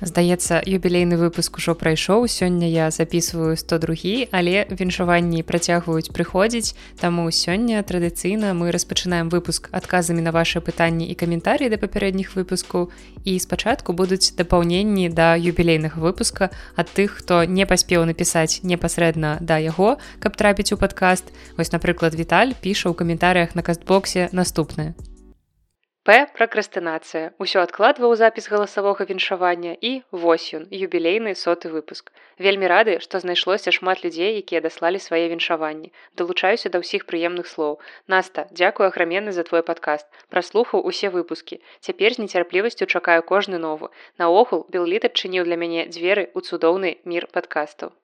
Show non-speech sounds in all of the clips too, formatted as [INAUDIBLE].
Здаецца, юбілейны выпуск ужо прайшоў. Сёння я записываю 102, але віншаванні працягваюць прыходзіць. Таму сёння традыцыйна мы распачынаем выпуск адказамі на ваши пытанні і каментарыі да папярэдніх выпускаў. І спачатку будуць дапаўненні да юбілейнага выпуска ад тых, хто не паспеў напісаць непасрэдна да яго, каб трапіць у падкаст. Вось, напрыклад, Віталь піша ў каментарыях на кастбоксе наступнае. П пракрастынацыя ўсё адкладваў запіс галасавога віншавання і вось ён юбілейны соты выпуск. Вельмі рады што знайшлося шмат людзей якія даслалі свае віншаванні далучаюся да ўсіх прыемных слоў. Наста дзякую аграменны за твой падкаст. Праслухаў усе выпускі. Цяпер з нецярплівасцю чакаю кожны новы. Наогул белліт адчыніў для мяне дзверы ў цудоўны мір падкастаў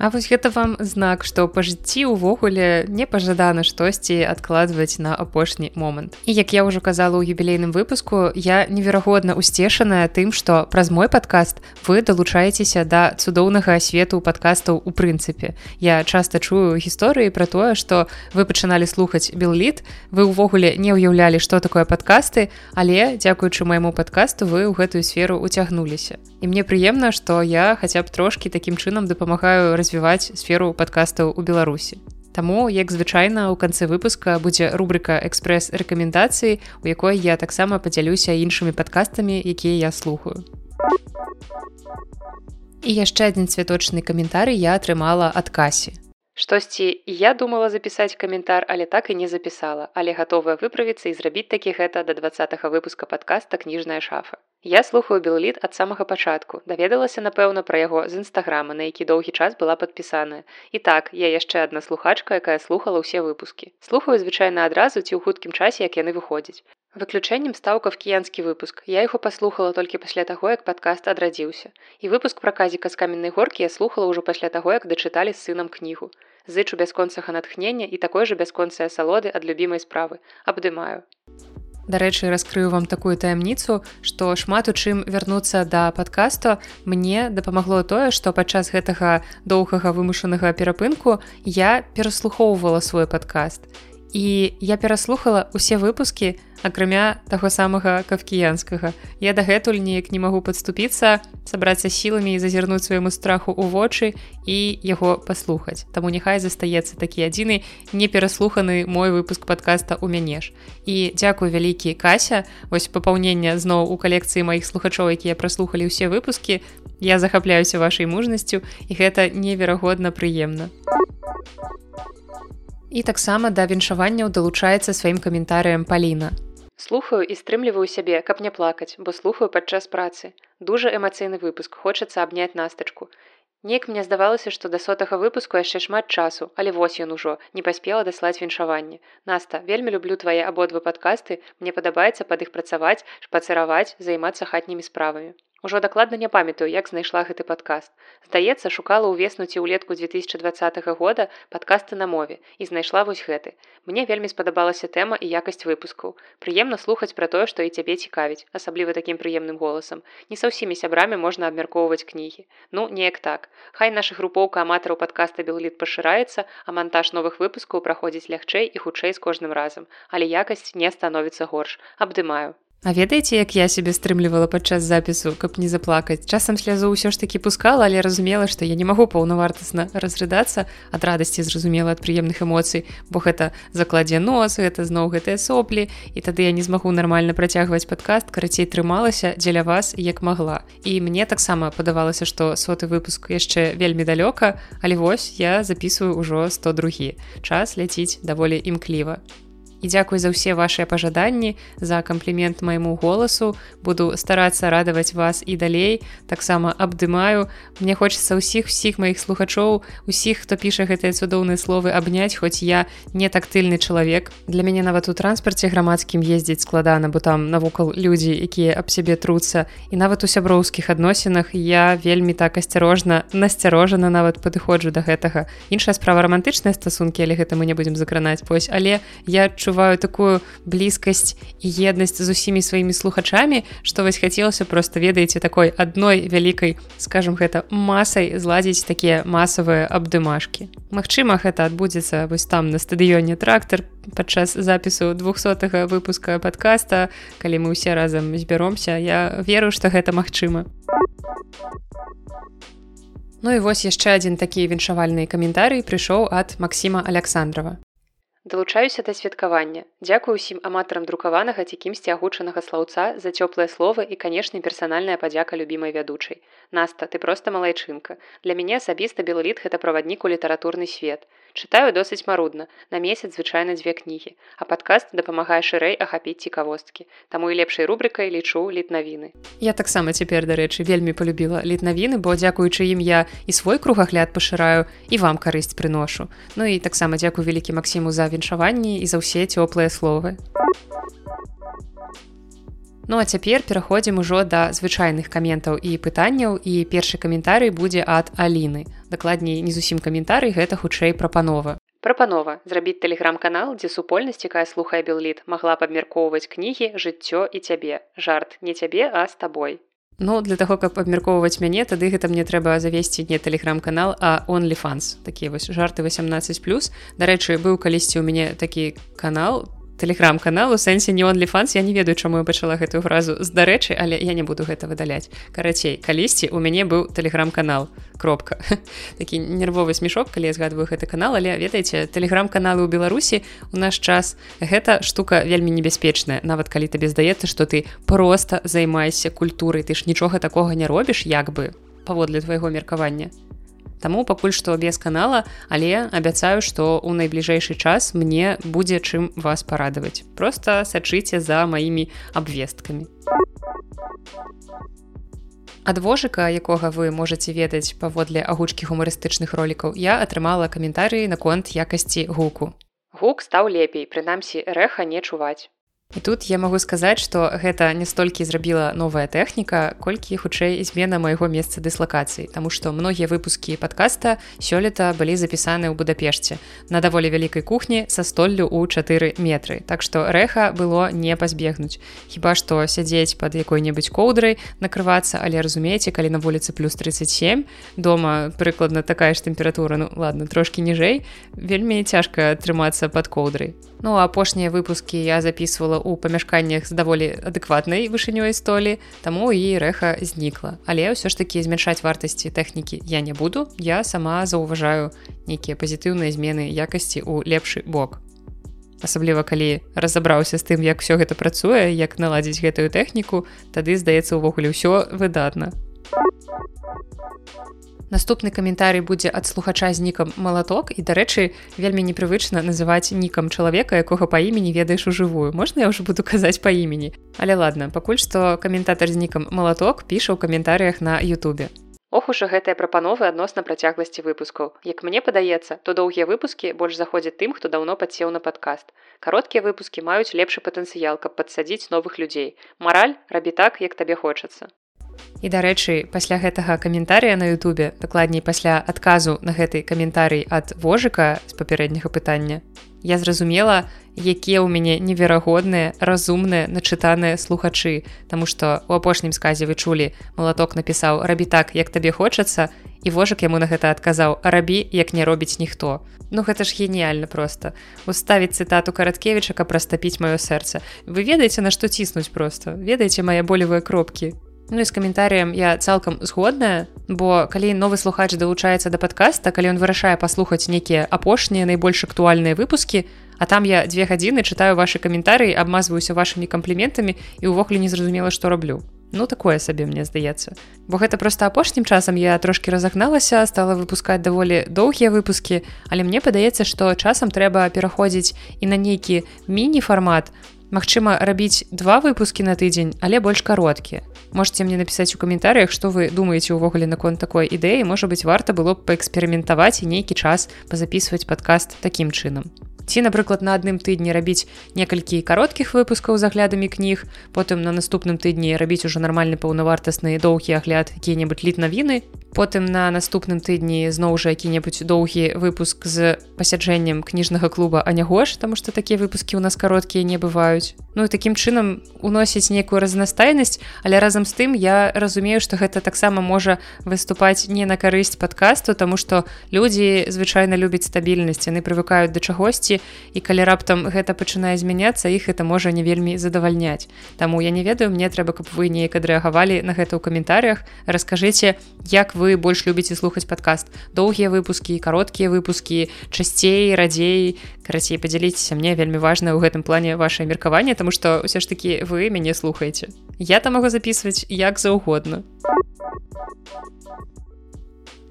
А вось гэта вам знак, што па жыцці ўвогуле не пажадана штосьці адкладваць на апошні момант. І як я ўжо казала ў юбілейным выпуску, я неверагодна усцешаная тым, што праз мой падкаст вы далучаецеся да цудоўнага свету падкастаў у прынцыпе. Я часта чую гісторыі пра тое, што вы пачыналі слухаць Белліт, вы ўвогуле не ўяўлялі, што такое падкасты, але дзякуючы майму падкасту вы ў гэтую сферу уцягнуліся. І мне прыемна, што я хаця б трошкі такім чынам дапамагаю развіваць развіваць сферу падкастаў у беларусі Таму як звычайна ў канцы выпуска будзе рубрика экспрэс рэкамендацыі у якой я таксама падзялюся іншымі падкастамі якія я слухаю. І яшчэ адзін цвяточны каментарый я атрымала ад касі. Штосьці я думала запісаць каментар, але так і не запісала, але гатовая выправіцца і зрабіць такі гэта да два выпуска падкаста кніжная шафа. Я слухаю белліт ад самага пачатку. даведалася, напэўна, пра яго з нстаграма, на які доўгі час была падпісаная. І так, я яшчэ адна слухачка, якая слухала ўсе выпускі. Слухаю звычайна адразу ці ў хуткім часе, як яны выходзяць. Выключэннем стаў кавкіянскі выпуск. Я яго паслухала толькі пасля таго, як падкаст адрадзіўся. І выпуск пра казіка з каменнай горкі я слухала ўжо пасля таго, як дачыталі з сынам кнігу зычу бясконцага натхнення і такой жа бясконцыя салоды ад любімай справы абдымаю дарэчы раскрыю вам такую таямніцу што шмат у чым вярнуцца да падкасту мне дапамагло тое што падчас гэтага доўгага вымушанага перапынку я пераслухоўвала свой падкаст і я пераслухала усе выпускі акрамя таго самага кавкіянскага. Я дагэтуль неяк не магу падступіцца сабрацца сіламі і зазірнуць свайму страху ў вочы і яго паслухаць. Таму няхай застаецца такі адзіны непераслуханы мой выпуск подкаста у мяне ж. І дзякую вялікі кася. Вось папаўнення зноў у калекцыі маіх слухачоў якія праслухалі ўсе выпускі. Я захапляюся вашай мужнасцю і гэта неверагодна прыемна і таксама да віншаванняў далучаецца сваім каментарыям паліна Слухаю і стрымліваю сябе, каб не плакаць, бо слухаю падчас працы. Дужа эмацыйны выпуск, хочацца абняць настачку. Неяк мне здавалася, што да сотага выпуску яшчэ шмат часу, але вось ён ужо не паспела даслаць віншаванне. Наста, вельмі люблю твае абодва падкасты, мне падабаецца пад іх працаваць, шпацыраваць, займацца хатнімі справамі. Ужо дакладна не памятаю, як знайшла гэты падкаст. Здаецца, шукала ўвеснуці ўлетку 2020 года падкасты на мове і знайшла вось гэты. Мне вельмі спадабалася тэма і якасць выпускаў. Прыемна слухаць пра тое, што і цябе цікавіць, асабліва такім прыемным голасам. Не са ўсімі сябрамі можна абмяркоўваць кнігі. Ну, неяк так. Хай наша групоўка аматараў падкаста Белліт пашыраецца, а монтаж новых выпускаў праходзіць лягчэй і хутчэй з кожным разам, але якасць не становіцца горш. Абдымаю. А ведаеце, як я сябе стрымлівала падчас запісу, каб не заплакаць. Часам слязу ўсё ж такі пускала, але разумела, што я не магу паўнавартасна разрыдацца ад радасці зразумела ад прыемных эмоцый, бо гэта закладзе нос, гэта зноў гэтыя соплі і тады я не змагу нармальна працягваць падкаст, карацей трымалася дзеля вас як магла. І мне таксама падавалася, што соты выпуск яшчэ вельмі далёка, але вось я записываю ўжо 102. Час ляціць даволі імкліва і дзякуй за ўсе вашыя пажаданні за камплімент майму голасу. Буду старацца радаваць вас і далей. Таксама абдымаю. Мне хочется ўсіх усіх маіх слухачоў усіх хто піша гэтыя цудоўныя словы абняць хоць я не тактыльны чалавек. Для мяне нават у транспарце грамадскім ездзіць складана бо там навокал людзі якія аб сябе труцца. І нават у сяброўскіх адносінах я вельмі так асцярожна насцярожана нават падыходжу до гэтага. Іншая справа романтычныя стасункі але гэта мы не будемм закранаць. Пось але я чу адчуваю такую блізкасць і еднасць з усімі сваімі слухачамі што вось хацелася просто ведаеце такой адной вялікай скажем гэта масай зладзіць такія масавыя абдымашкі Магчыма гэта адбудзецца вось там на стадыёне трактор падчас запісу 200 выпуска подкаста. Калі мы ўсе разам збяромся я веру што гэта магчыма Ну і вось яшчэ адзін такі віншавальны каментарый прыйшоў ад Масіма Александрова Далучаюся да святкавання. Дзякую ўсім аматарам друкаванага ці кімсьці агучанага слаўца за цёплыя словы і, канешне, персанальная падзяка любімай вядучай. Наста, ты проста малайчынка. Для мяне асабіста белліт гэта праваднік у літаратурны свет. Чытаю досыць марудна, на месяц звычайна дзве кнігі, а падкаст дапамагае шырэй ахапіць цікавосткі. Таму і лепшай рубрыкай лічу літнавіны. Я таксама цяпер, дарэчы, вельмі полюбіла літнавіны, бо дзякуючы ім я і свой кругагляд пашыраю і вам карысць прыношу. Ну і таксама дзякую вялікі Масіму за віншаванні і за ўсе цёплыя словы. Ну а цяпер пераходзім ужо да звычайных каментаў і пытанняў і першы каментарый будзе ад Аліны. Дакладней не зусім каментарый гэта хутчэй прапанова. Прапанова зрабіць тэлеграм-канал, дзе супольнасць, якая слухае белліт, магла б абмяркоўваць кнігі, жыццё і цябе. Жарт не цябе, а з табой. Ну для таго, каб абмяркоўваць мяне, тады гэта мне трэба завесці не тэлеграм-канал, а онліфанс. такія вось жарты 18 плюс. Дарэчы, быў калісьці ў мяне такі канал, тэлеграм-канал у сэнсе не онліфанс я не ведаю чаму я пачала гэтую фразу з дарэчы але я не буду гэта выдаляць карацей калісьці у мяне быў тэлеграм-канал кропка. [LAUGHS] Такі нервовы смешок калі я згадваю гэты канал але ведаеце тэлеграм-каналы ў беларусі у наш час гэта штука вельмі небяспечная. Нават калі табе здаецца што ты просто займайся культурай ты ж нічога такога не робіш як бы паводле твайго меркавання Таму пакуль што без канала, але абяцаю, што ў найбліжэйшы час мне будзе чым вас парадаваць. Проста сачыце за маімі абвесткамі. Ад вожыка, якога вы можаце ведаць паводле агучкі гумарыстычных ролікаў, я атрымала каментарыі наконт якасці гуку. Гук стаў лепей, прынамсі рэха не чуваць. І тут я магу сказаць, што гэта не столькі зрабіла новая тэхніка, колькі хутчэй змена майго месца дыслакацыі, Таму што многія выпускі падкаста сёлета былі запісаны ў Будапешце на даволі вялікай кухні са столлю ў 4 метры. Так што рэха было не пазбегнуць. Хіба што сядзець пад якой-небудзь коўдрай, накрывацца, але разумееце, калі на вуліцы плюс 37 дома прыкладна такая ж тэмпература ну ладно трошки ніжэй, вельмі цяжка трымацца пад коўдрай. Ну апошнія выпускі я записывала ў памяшканнях з даволі адэкватнай вышынёй столі, таму і рэха знікла. Але ўсё ж такі змяншаць вартасці тэхнікі я не буду. Я сама заўважаю нейкія пазітыўныя змены якасці ў лепшы бок. Асабліва калі разабраўся з тым, як все гэта працуе, як наладзіць гэтую тэхніку, тады здаецца ўвогуле ўсё выдатна. Наступны каментарый будзе ад слухача з нікам малаток і дарэчы вельмі непрывычна называць нікам чалавека якога па імені ведаеш у жывую можна я ўжо буду казаць па імені? Але ладно пакуль што каментатар з нікам малаток піша ў каментарыях на Ютубе. Ох ужо гэтыя прапановы адносна працягласці выпускаў. Як мне падаецца то доўгія выпускі больш заходзяць тым хто даўно падсеў на падкаст. Кароткія выпускі маюць лепшы патэнцыял каб падсадзіць новых людзей. Мараль рабі так як табе хочацца І дарэчы, пасля гэтага каментарыя на Ютубе, дакладней пасля адказу на гэты каментарый ад вожыка з папярэдняга пытання. Я зразумела, якія ў мяне неверагодныя, разумныя, начытаныя слухачы, Таму што у апошнім сказе вы чулі, малаток напісаў рабі так, як табе хочацца, і вожак яму на гэта адказаў, рабі, як не робіць ніхто. Ну гэта ж геніяльна проста. Уставіць цытату караткевіча, каб прастапіць маё сэрца. Вы ведаеце, на што ціснуць проста. ведаеце мае болевыя кропкі. Ну і з каментарыем я цалкам згодная, бо калі новы слухач далучаецца да падкаста, калі ён вырашае паслухаць нейкія апошнія найбольш актуальныя выпускі, А там я дзве гадзіны чытаю вашы каментарыі, абмазваюся вашымі кампліментамі і ўвогуле незразумела, што раблю. Ну такое сабе мне здаецца. Бо гэта проста апошнім часам я трошки разагналася, стала выпускаць даволі доўгія выпускі, але мне падаецца, што часам трэба пераходзіць і на нейкі міні-фармат, Магчыма, рабіць два выпускі на тыдзень, але больш кароткія. Можце мне напісаць у каментарыях, што вы думаеце ўвогуле наконт такой ідэі, можа быць, варта было б паэксперыментаваць і нейкі час пазапісваць падкаст такім чынам. Ці напрыклад на адным тыдні рабіць некалькі кароткіх выпускаў з аглядамі кніг потым на наступным тыдні рабіць ужо нармальны паўнавартасны доўгі агляд які-небудзь літ навіны потым на наступным тыдні зноў жа які-небудзь доўгі выпуск з пасяджэннем кніжнага клуба а не гош таму што такія выпускі ў нас кароткія не бываюць. Ну і такім чынам уносіць нейкую разнастайнасць але разам з тым я разумею што гэта таксама можа выступаць не на карысць падкасту тому што людзі звычайна любяць стабільнасць яны прывыкаюць да чагосьці і калі раптам гэта пачынае змяняцца іх это можа не вельмі задавальняць. Таму я не ведаю мне трэба каб вы неяк адрэагавалі на гэта ў каментарях расскажыце як вы больш любіце слухаць падкаст. Доўгія выпускі кароткія выпускі часцей радзей. Карацей подзяліцеся мне вельмі важна ў гэтым плане ваше меркаванне тому что ўсё ж таки вы мяне слухаеце. Я там могу записывать як заўгодна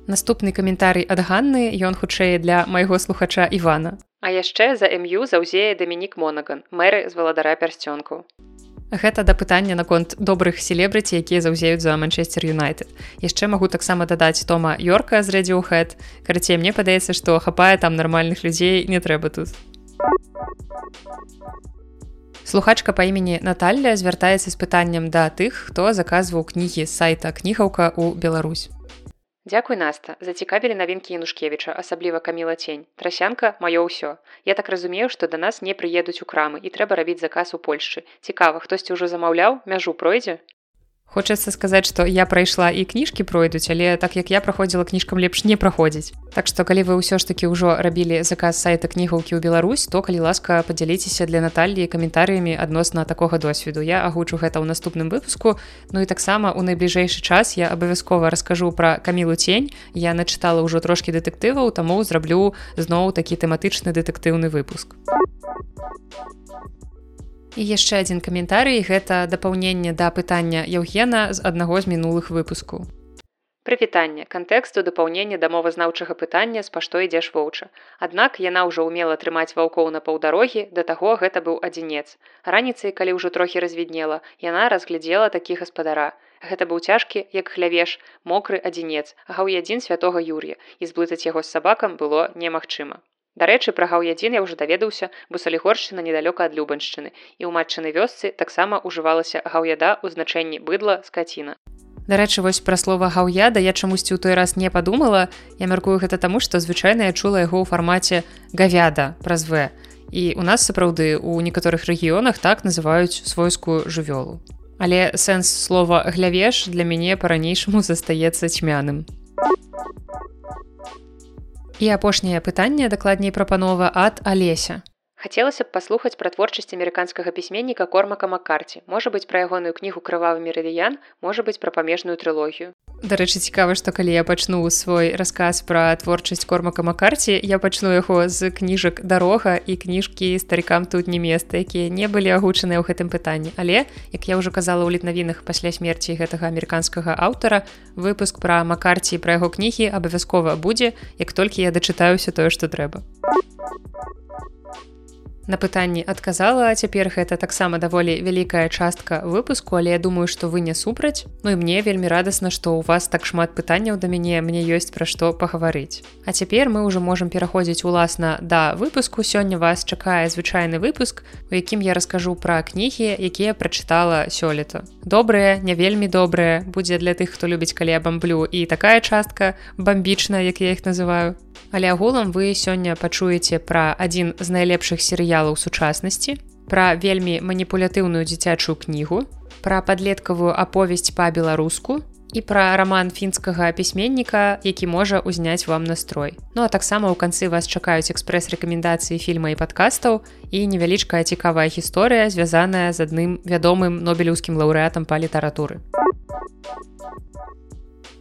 наступны каментарый ад ганны ён хутчэй для майго слухача ивана а яшчэ за мю заўзее дамінік монаган мэры з валадара пярсцёнку Гэта да пытання наконт добрых селебрыці, якія заўзеюць за Манчестер Юнайтед. Яшчэ магу таксама дадаць Тома Йорка з радіохэд. Карацей, мне падаецца, што хапае там нармальных людзей не трэба тут. Слухачка па імені Наталля звяртаецца з пытаннем да тых, хто заказваў кнігі з сайта кнігаўка ў Беларусь. Дзякуй наста зацікавілі навінкі янушкевіча асабліва каміла цень. Трасянка маё ўсё. Я так разумею што да нас не прыедуць у крамы і трэба рабіць заказ у польшчы. Цікава хтосьці ўжо замаўляў мяжу пройдзе Хочацца сказаць, што я прайшла і кніжкі пройдуць, але так як я праходзіла кніжкам лепш не праходзіць. Так што калі вы ўсё ж такі ўжо рабілі заказ сайта кнігаўкі ў Беларусь, то калі ласка падзяліцеся для Наталлі каментарыямі адносна такога досведу. Я агучу гэта ў наступным выпуску. Ну і таксама у найбліжэйшы час я абавязкова раскажу пра камілу цень. Я начытала ўжо трошкі дэтэктываў, таму зраблю зноў такі тэматычны дэтэктыўны выпуск. І яшчэ адзін каментарый гэта дапаўненне да пытання Яўгена з аднаго з мінулых выпускаў. Прывітанне кантэксту дапаўнення да мовазнаўчага пытання з паштой ідзеш воўча. Аднак яна ўжо ўмела трымаць ваўкоў на паўдарогі, да таго гэта быў адзінец. Раніцай, калі ўжо трохі развіднела, яна разглядзела такі гаспадара. Гэта быў цяжкі, як хлявеш, мокры адзінец, гаў адзін святого Юр'я і зблытаць яго з сабакам было немагчыма. Дарэчы, пра гаўядзін я ўжо даведаўся, бо салігоршчына недалёка ад любаншчыны і ў матчынай вёсцы таксама ўжывалася гаўяда ў значэнні быдла скаціна. Дарэчы, вось пра слова гаўяда я чамусьці ў той раз не падумала. Я мяркую гэта таму, што звычайна я чула яго ў фармаце гавяда праз в. І у нас сапраўды у некаторых рэгіёнах так называюць свойскую жывёлу. Але сэнс слова глявеш для мяне па-ранейшаму застаецца цьмяным. І апошняе пытанне дакладней прапанова ад алеся хацелася б паслухаць пра творчасць амерыканскага пісьменніка кормака маккарці. Можа быць пра ягоную кнігу крывавы мерыдыян можа быць пра памежную трылогію. Дарэчы цікава што калі я пачну свой расказ пра творчасць кормака маккарці я пачну яго з кніжак дарога і кніжкі старикам тут не места якія не былі агучаныя ў гэтым пытанні. Але як я ўжо казала ў літнавінах пасля смерці гэтага амерыканскага аўтара выпуск пра маккарці пра яго кнігі абавязкова будзе як толькі я дачытаюся тое што трэба на пытанні адказала цяпер гэта таксама даволі вялікая частка выпуску але я думаю что вы не супраць. Ну і мне вельмі радасна што у вас так шмат пытанняў да мяне мне ёсць пра што пагаварыць. А цяпер мы ўжо можемм пераходзіць уласна да выпуску. Сёння вас чакае звычайны выпуск у якім я раскажу пра кнігі якія прачытала сёлета. Добрыя не вельмі добрыя будзе для тых хто любіць калі я бамблю і такая частка бамбічная як я их называю. Але агулам вы сёння пачуеце пра адзін з найлепшых серыялаў сучаснасці, пра вельмі маніпулятыўную дзіцячую кнігу, пра падлеткавую аповесць па-беларуску і пра раман фінскага пісьменніка, які можа ўзняць вам настрой. Ну а таксама ў канцы вас чакаюць экспрэс-рэкамендацыі фільма і падкастаў і невялічкая цікавая гісторыя, звязаная з адным вядомым нобелеўскім лаўрэатам па літаратуры.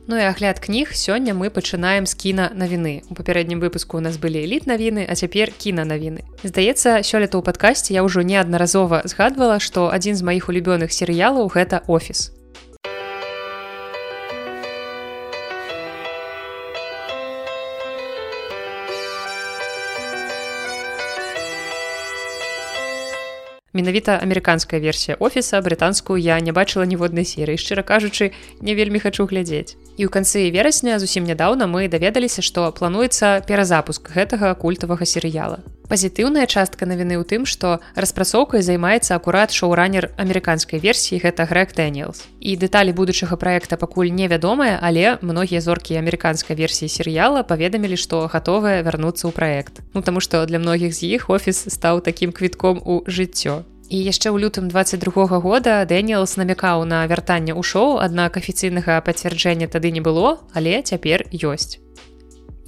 Ну і агляд кніг сёння мы пачынаем з кіна навіны. У папярэднім выпуску у нас былі эліт навіны, а цяпер кіна навіны. Здаецца, сёлета ў падкасці я ўжо неаднаразова згадвала, што адзін з маіх улюбёных серыялаў гэта офіс. Менавіта амерыканская версія офіса брытанскую я не бачыла ніводнай серыі шчыра кажучы не вельмі хачу глядзець. І ў канцы верасня зусім нядаўна мы даведаліся што плануецца перазапуск гэтага культавага серыяла пазітыўная частка навіны ў тым што распрацоўкай займаецца акурат шоуранер амерыканскай версіі гэта грэг Дэниелс і дэталі будучага проекта пакуль невядомая але многія зоркі амерыканскай версіі серыяла паведамілі што гатовыя вярнуцца ў праект. Ну таму што для многіх з іх офіс стаў такім квітком у жыццё. І яшчэ ў лютым 22 года Дэниелс намякаў на вяртанне ў шоу аднак афіцыйнага пацвярджэння тады не было але цяпер ёсць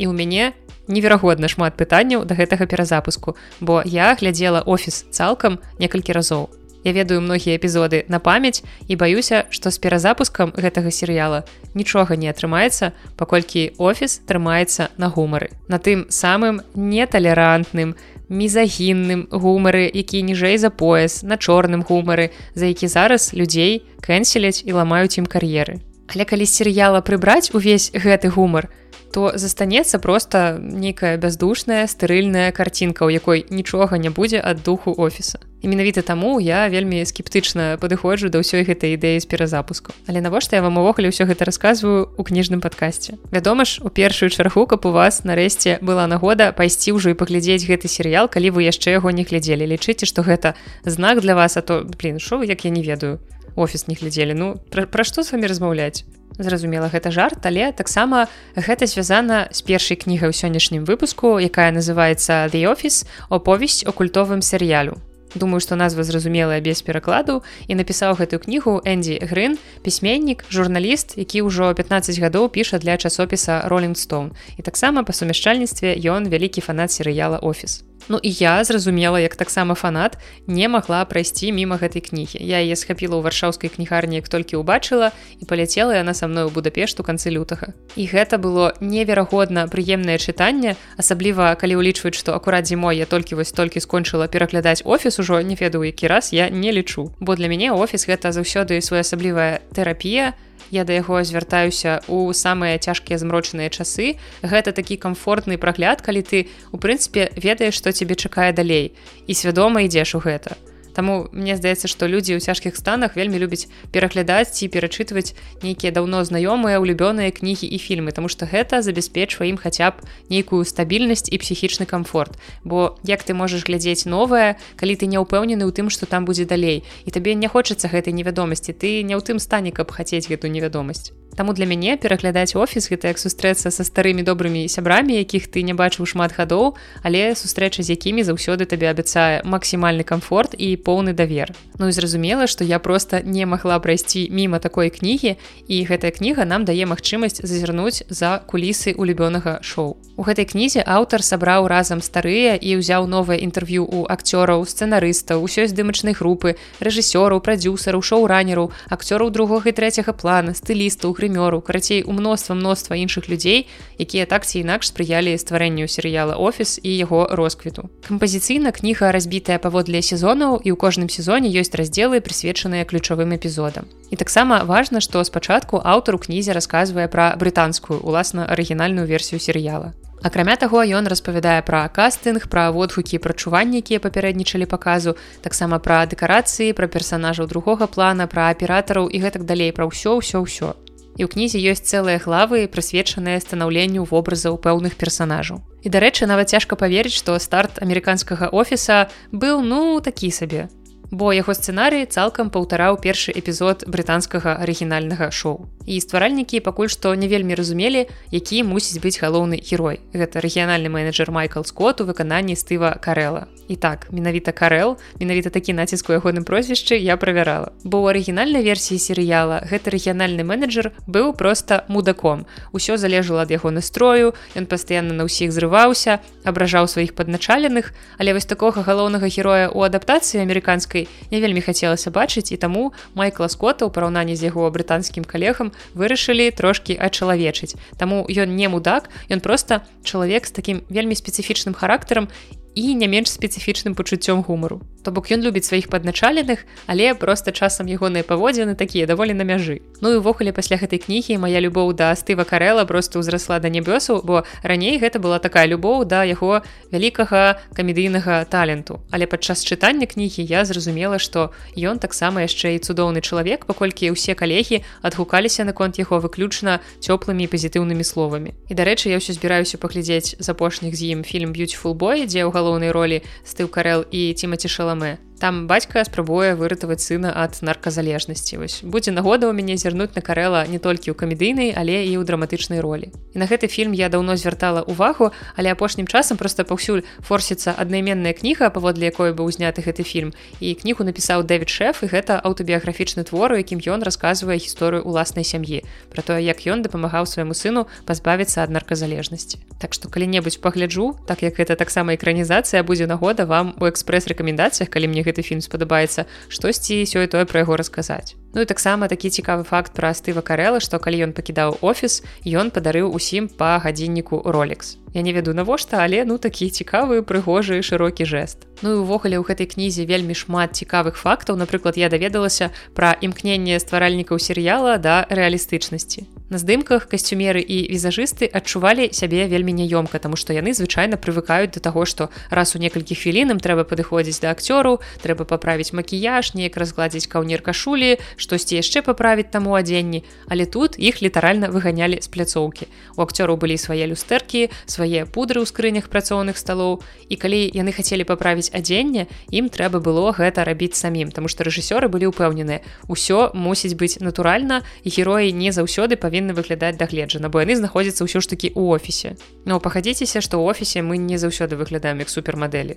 і ў мяне неверагодна шмат пытанняў да гэтага перазапуску, бо я глядзела офіс цалкам некалькі разоў. Я ведаю многія эпізоды на памяць і баюся, што з перазапускам гэтага серыяла нічога не атрымаецца, паколькі офіс трымаецца на гумары. На тым самым неталерантным, мізагінным гумары, які ніжэй за пояс, на чорным гумары, за які зараз людзей кэнселяць і ламаюць ім кар'еры. Але калі серыяла прыбраць увесь гэты гумар, то застанецца просто нейкая бяздушная стэрыльная карцінка у якой нічога не будзе ад духу офіса. І менавіта таму я вельмі скептычна падыходжу да ўсёй гэтай ідэі з перазапуску. Але навошта я вам увогуле ўсё гэта рассказываю у кніжным падкасці? Вядома ж у першую чаргу каб у вас нарэшце была нагода пайсці ўжо і паглядзець гэты серыял калі вы яшчэ яго не глядзелі. Лічыце што гэта знак для вас а то блин шоу як я не ведаю офіс не глядзелі. Ну пра, пра што з вами размаўляць? Зразумела гэта жарт але таксама гэта звязана з першай кнігай у сённяшнім выпуску якая называется the office. Оповесць о культовым серыялю думаю что назва зразумелая без перакладу і напісаў гэтую кнігу энди грын пісьменнік журналіст які ўжо 15 гадоў піша для часопіса stone і таксама па сумяшчальніцтве ён вялікі фанат серыяла офіс Ну і я зразумела як таксама фанат не магла прайсці міма гэтай кнігі. Я яе схапіла ў варшаўскай кнігарні як толькі ўбачыла і паляцела яна са мной у будапешту канцы лютага. І гэта было неверагодна прыемнае чытанне асабліва калі ўлічваюць што акурат зімой я толькі вось толькі скончыла пераглядаць офіс ужо не ведаю які раз я не лічу. Бо для мяне офіс гэта заўсёды своеасаблівая тэрапія я да яго звяртаюся у самыя цяжкія змрочныя часы. Гэта такі комфортны прагляд калі ты у прынцыпе ведаеш што цябе чакае далей і свядома ідзеш у гэта Таму мне здаецца, што людзі ў цяжкіх станах вельмі любяць пераглядаць ці перачытваць нейкія даўно знаёмыя улюбёныя кнігі і фільмы, Таму што гэта забяспечвае ім хаця б нейкую стабільнасць і псіхічны камфорт. Бо як ты можаш глядзець новае, калі ты не ўпэўнены ў тым, што там будзе далей і табе не хочацца гэтай невядомасці, ты не ў тым стане, каб хацець гэту невядомасць. Таму для мяне пераглядаць офіс гэта як сустрэцца са старымі добрымі сябрамі, якіх ты не бачыў шмат гадоў, але сустрэча з якімі заўсёды табе абяцае максімальны камфорт і поўны давер. Ну і зразумела, што я проста не магла прайсці міма такой кнігі і гэтая кніга нам дае магчымасць зазірнуць за кулісы улюбёнага шоу. У гэтай кнізе аўтар сабраў разам старыя і ўзяў новае інтэрв'ю у акцёраў, сцэнарыстаў, усёй здымачнай групы, рэжысёраў, прадюсараў, шоу-ранераў, акцёраў другога і трэцяга плана, стылістаў, грымёру карацей у мноства мноства іншых людзей якія так ці інакш спрыялі стварэнню серыяла офіс і яго росквіту. Кампазіцыйна кніга разбітая паводле сезонаў і ў кожным сезоне ёсць раздзелы прысвечаныя ключавым эпізодам. І таксама важна што спачатку аўтар у кнізе расказвае пра брытанскую уласна арыгінальную версію серыяла. Акрамя таго ён распавядае пра кастынг пра водгукі прачуванні якія папярэднічалі паказу таксама пра дэкарацыі пра персанажаў другога плана пра аператараў і гэтак далей пра ўсё ўсё ўсё і ў кнізе ёсць цэлыя главы прысвечаныя станаўленню вобразаў пэўных персанажаў. І дарэчы нават цяжка паверыць што старт амерыканскага офіса быў ну такі сабе бо яго сцэнарый цалкам паўтараў першы эпізод брытанскага арыгінальнага шоу. І стваральнікі пакуль што не вельмі разумелі, які мусіць быць галоўны герой. Гэта рэгіянальны менеджер Майкл Скотт у выкананні стыва Карэла. І так менавіта Карэл, менавіта такі націск у ягоным прозвішчы я правярала. Бо ў арыгінальнай версіі серыяла гэты рэгіянальны менеджер быў проста мудаком. Усё залежала ад яго настрою, ён пастаянна на ўсіх зрываўся, абражаў сваіх падначаленых, але вось такога галоўнага героя ў адаптацыі амерыканскай гісторыі не вельмі хацелася бачыць і таму майкла скотта ў параўнанні з яго брытанскім калегам вырашылі трошкі ачалавечыць Таму ён не мудак ён просто чалавек з такім вельмі спецыфічным характарам і не менш спецыфічным пачуццём гумару. То бок ён любіць сваіх падначаленых але просто часам ягоныя паводзіны такія даволі на мяжы. Ну і ўвогуле пасля гэтай кнігі моя любоў да стыва карэла просто ўзрасла да нябёсу бо раней гэта была такая любоў да яго вялікага камедыйнага таленту. Але падчас чытання кнігі я зразумела што ён таксама яшчэ і цудоўны чалавек паколькі ўсе калегі адгукаліся наконт яго выключна цёплымі пазітыўнымі словамі. І дарэчы я ўсё збіраюся паглядзець з апошніх з ім фільм beautiful бой дзе ў галоўнай ролі стыў карел і тимати шаламе там бацька спрабуе выратаваць сына ад нарказалежнасці. Вось будзе нагода ў мяне зірнуць на карэла не толькі ў камедыйнай але і ў драматычнай ролі. І на гэты фільм я даўно звяртала увагу але апошнім часам просто паўсюль форсіцца аднайменная кніга паводле якой быў узняты гэты фільм. І кнігу напісаў дэвід шеф і гэта аўтабіяграфічны твор якім ён расказвае гісторыю уласнай сям'і про тое як ён дапамагаў свайму сыну пазбавіцца ад нарказалежнасці. Так што калі-небудзь пагляджу так як гэта таксама экранізацыя будзе нагода вам у экспрэс-рэкамендацыях калі мне гэты фільм спадабаецца штосьці сёе-тое пра яго расказаць Ну і таксама такі цікавы факт пра стыва карэла што калі ён пакідаў офіс ён падарыў усім па гадзінніку ролекс Я не веду навошта але ну такі цікавы прыгожы шырокі жэст. Ну і увогуле ў гэтай кнізе вельмі шмат цікавых фактаў. Напрыклад я даведалася пра імкненне стваральнікаў серыяла да рэалістычнасці. На здымках касцюмеры і візажысты адчувалі сябе вельмі няёмка, таму што яны звычайна прывыкаюць да таго, што раз у некалькі хвілінам трэба падыходзіць да акцёраў, трэба паправіць макіяж, неяк разгладзіць каўнер кашулі, штосьці яшчэ паправіць таму адзенні, але тут іх літаральна выганялі з пляцоўкі. У акцёраў былі свае люстэркі, свае пудры ў скрынях працоўных сталоў. І калі яны хацелі паправіць адзенне, ім трэба было гэта рабіць самім, таму што рэжысёры былі ўпэўненыя. Усё мусіць быць натуральна і героі не заўсёды павінны выглядаць дагледжана бо яны знаходзяцца ўсё ж такі ў офісе но пагадзіцеся што ў офісе мы не заўсёды выглядаем як супермадэлі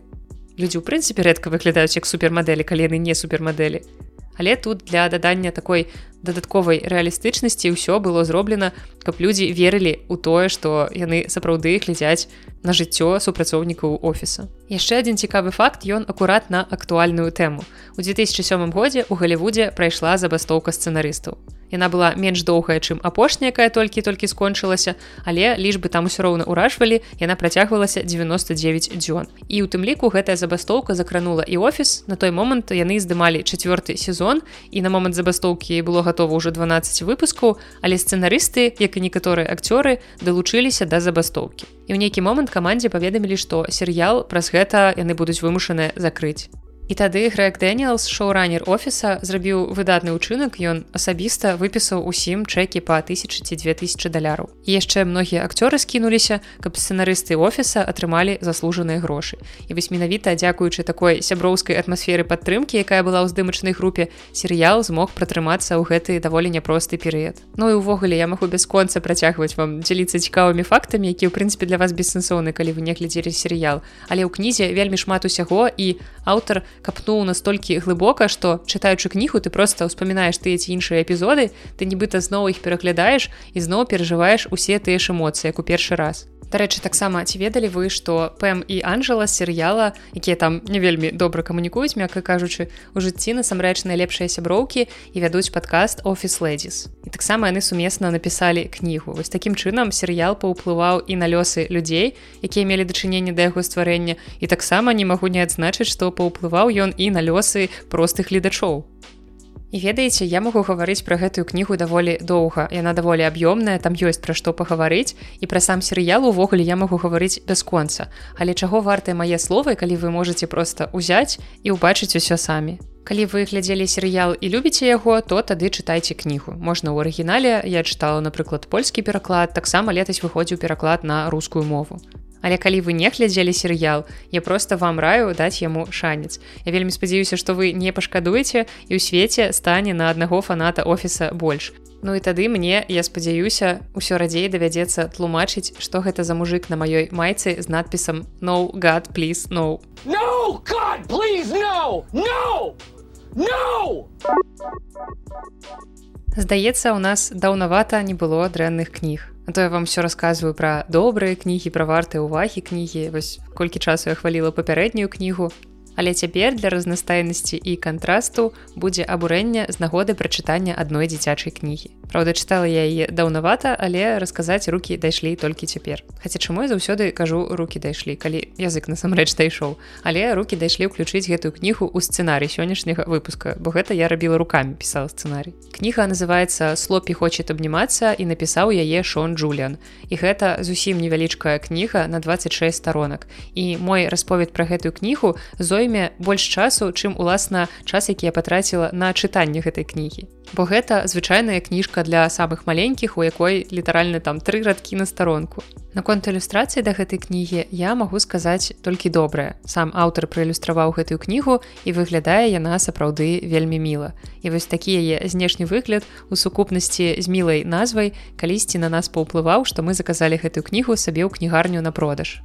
людзі ў прынцыпе рэдка выглядаюць як супермадэлі калі яны не супермадэлі але тут для дадання такой дадатковай рэалістычнасці ўсё было зроблена каб людзі верылі ў тое што яны сапраўды глядзяць на жыццё супрацоўнікаў офіса яшчэ адзін цікавы факт ён акурат на актуальную тэму у 2007 годзе у галівудзе прайшла забастоўка сцэнарыстаў Яна была менш доўгая, чым апошняя, якая толькі-толькі скончылася, але лічбы там усё роўна ўражвалі, яна працягвалася 99 дзён. І ў тым ліку гэтая забастоўка закранула і офіс. На той момант яны здымалі чацвёрты сезон і на момант забастоўкі было гатова ўжо 12 выпускаў, але сцэнарысты, як і некаторыя акцёры далучыліся да забастоўкі. І ў нейкі момант камандзе паведамілі, што серыял праз гэта яны будуць вымушаныя закрыць. І тады Грэг Дэніелс, шоуранер офіса, зрабіў выдатны ўчынак, ён асабіста выпісаў усім чэкі па 1000 ці 2000 даляраў. І яшчэ многія акцёры скінуліся, каб сцэнарысты офіса атрымалі заслужаныя грошы. І вось менавіта дзякуючы такой сяброўскай атмасферы падтрымкі, якая была ў здымачнай групе, серыял змог пратрымацца ў гэты даволі няпросты перыяд. Ну і ўвогуле я магу бясконца працягваць вам дзеліцца цікавымі фактамі, які ў прынцыпе для вас бессэнсоўны, калі вы не глядзелі серыял. Але ў кнізе вельмі шмат усяго і аўтар капнуў настолькі глыбока што чытаючы кнігу ты просто ўспамінаеш тыя ці іншыя эпізоды ты нібыта зноў іх пераглядаеш і зноў перажываеш усе тыя ж эмоцыі як у першы раз Дарэчы таксама ці ведалі вы што пэм і Анжела серыяла якія там не вельмі добра камунікуюць мякка кажучы у жыцці насамрэч найлепшыя сяброўкі і вядуць падкаст офіс ледзіс і таксама яны сумесна напісалі кнігу. Вось такім чынам серыял паўплываў і на лёсы людзей якія мелі дачыненне да яго стварэння. І таксама не магу не адзначыць што паўплываў ён і на лёсы простых гледачоў І ведаеце, я магу гаварыць пра гэтую кнігу даволі доўга. Яна даволі аб'ёмная, там ёсць пра што пагаварыць і пра сам серыял увогуле я магу гаварыць бясконца. Але чаго вартыя мае словы, калі вы можете проста ўзяць і ўбачыць усё самі. Калі вы глядзелі серыял і любіце яго, то тады чытайце кнігу. Можна ў арыгінале я чытала, напрыклад, польскі пераклад, таксама летась выходзіў пераклад на рускую мову. Але калі вы не глядзелі серыял, я просто вам раю даць яму шанец. Я вельмі спадзяюся, што вы не пашкадуеце і ў свеце стане на аднаго фаната офіса больш. Ну і тады мне я спадзяюся ўсё радзей давядзецца тлумачыць, што гэта за мужик на маёй майцы з надпісам no God please no no God please no! No! No Здаецца, у нас даўнавата не было дрэнных кніг. А то я вам все рассказываю пра добрыя кнігі пра вартыя ўвагі кнігі вось колькі часу я хваліла папярэднюю кнігу Але цяпер для разнастайнасці і кантрасту будзе абурэнне з нагоды прачытання адной дзіцячай кнігі. Праўда, чытала я яе даўнавата, але расказаць рукі дайшлі толькі цяпер. Хаця чаму я заўсёды кажу рукі дайшлі, калі язык насамрэч дайшоў. Але рукі дайшлі ўключыць гэтую кнігу ў сцэнарый сённяшняга выпуска, бо гэта я рабіла руками пісала сцэнарый. Кніга называется слопі хочет абнімацца і напісаў яе Шон Джулиан. І гэта зусім невялічкая кніга на 26 сторонак. І мой расповед пра гэтую кнігу зой зойме больш часу чым уласна час які я патраціла на чытанне гэтай кнігі. Бо гэта звычайная кніжка для самых маленькіх у якой літаральна там тры радкі на старонку. Наконт ілюстрацыі да гэтай кнігі я магу сказаць толькі добрае. Сам аўтар праілюстраваў гэтую кнігу і выглядае яна сапраўды вельмі міла. І вось такі яе знешні выгляд у сукупнасці з мілай назвай калісьці на нас паўплываў што мы заказалі гэтую кнігу сабе ў кнігарню на продаж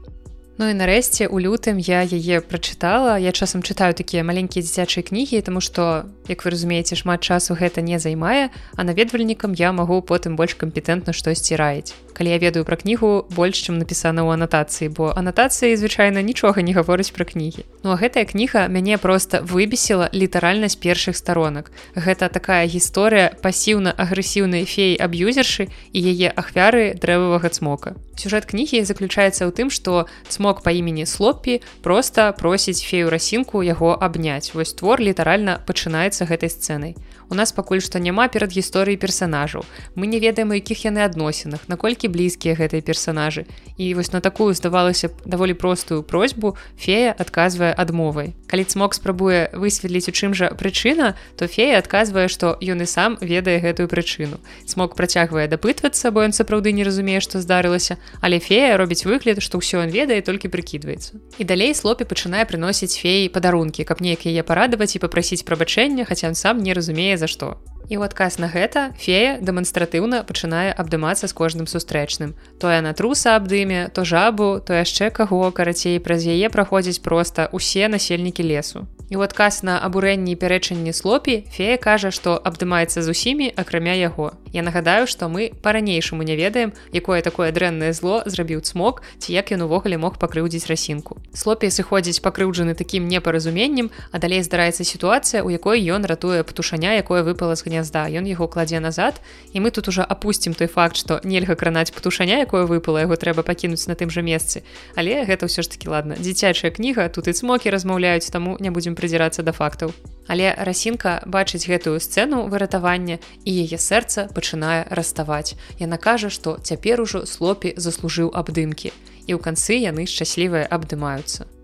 Ну і нарэшце у лютым я яе прачытала. Я часам чытаю такія маленькія дзіцячыя кнігі тому што як вы разумееце шмат часу гэта не займае а наведвальнікам я магу потым больш кампетэнтна штосьці раіць. Калі я ведаю пра кнігу больш чым напісана ў анатацыі бо анатацыі звычайна нічога не гаворыць пра кнігі. Ну а гэтая кніга мяне просто выбесіла літаральна з першых сторонак гэта такая гісторыя пасіўна агрэсіўнай феі аб'юзершы і яе ахвяры дрэвавага цмока сюжэт кнігі заключаецца ў тым што цмок па імені слоппі просто просіць фею расінку яго абняць вось твор літаральна пачынаецца гэтай сцэнай у нас пакуль што няма перад гісторыяй персанажаў. Мы не ведаем у якіх яны адносінах наколькі блізкія гэтыя персонажы і вось на такую здавалася даволі простую просьбу фея адказвае адмовай. Калі цмок спрабуе высветліць у чым жа прычына то фея адказвае што ён і сам ведае гэтую прычыну. Смог працягвае дапытвацца бо ён сапраўды не разумее што здарылася але фея робіць выгляд што ўсё он ведае толькі прыкідваецца. І далей слопе пачынае прыносіць феі падарункі каб неяк яе парадаваць і папрасіць прабачэння хаця он сам не разумее за што І ў адказ на гэта фея дэманстратыўна пачынае абдымацца з кожным сустрэчным. То яна труса абдыме, то жабу, то яшчэ каго карацей праз яе праходзіць проста ўсе насельнікі лесу. І ў адказ на абурэнні пярэчанні слопі фея кажа, што абдымаецца з усімі акрамя яго. Я нагадаю, што мы па-ранейшаму не ведаем, якое такое дрэннае зло зрабіў цмок ці як ён увогуле мог пакрыўдзіць расінку. Слопі сыходзіць пакрыўджаны такім непаразуменнем, а далей здараецца сітуацыя, у якой ён ратуе птушаня, якое выпала з гнязда. Ён яго кладзе назад і мы тут ужо апусцім той факт, што нельга кранаць птушаня, якое выпала, яго трэба пакінуць на тым жа месцы. Але гэта ўсё ж таки ладно. дзіцячая кніга тут і цмокі размаўляюць, таму не будзем прыдзірацца да фактаў. Але расінка бачыць гэтую сцэну выратавання і яе сэрца пачынае раставаць. Яна кажа, што цяпер ужо слопі заслужыў абдымкі. І ў канцы яны шчаслівыя абдымаюцца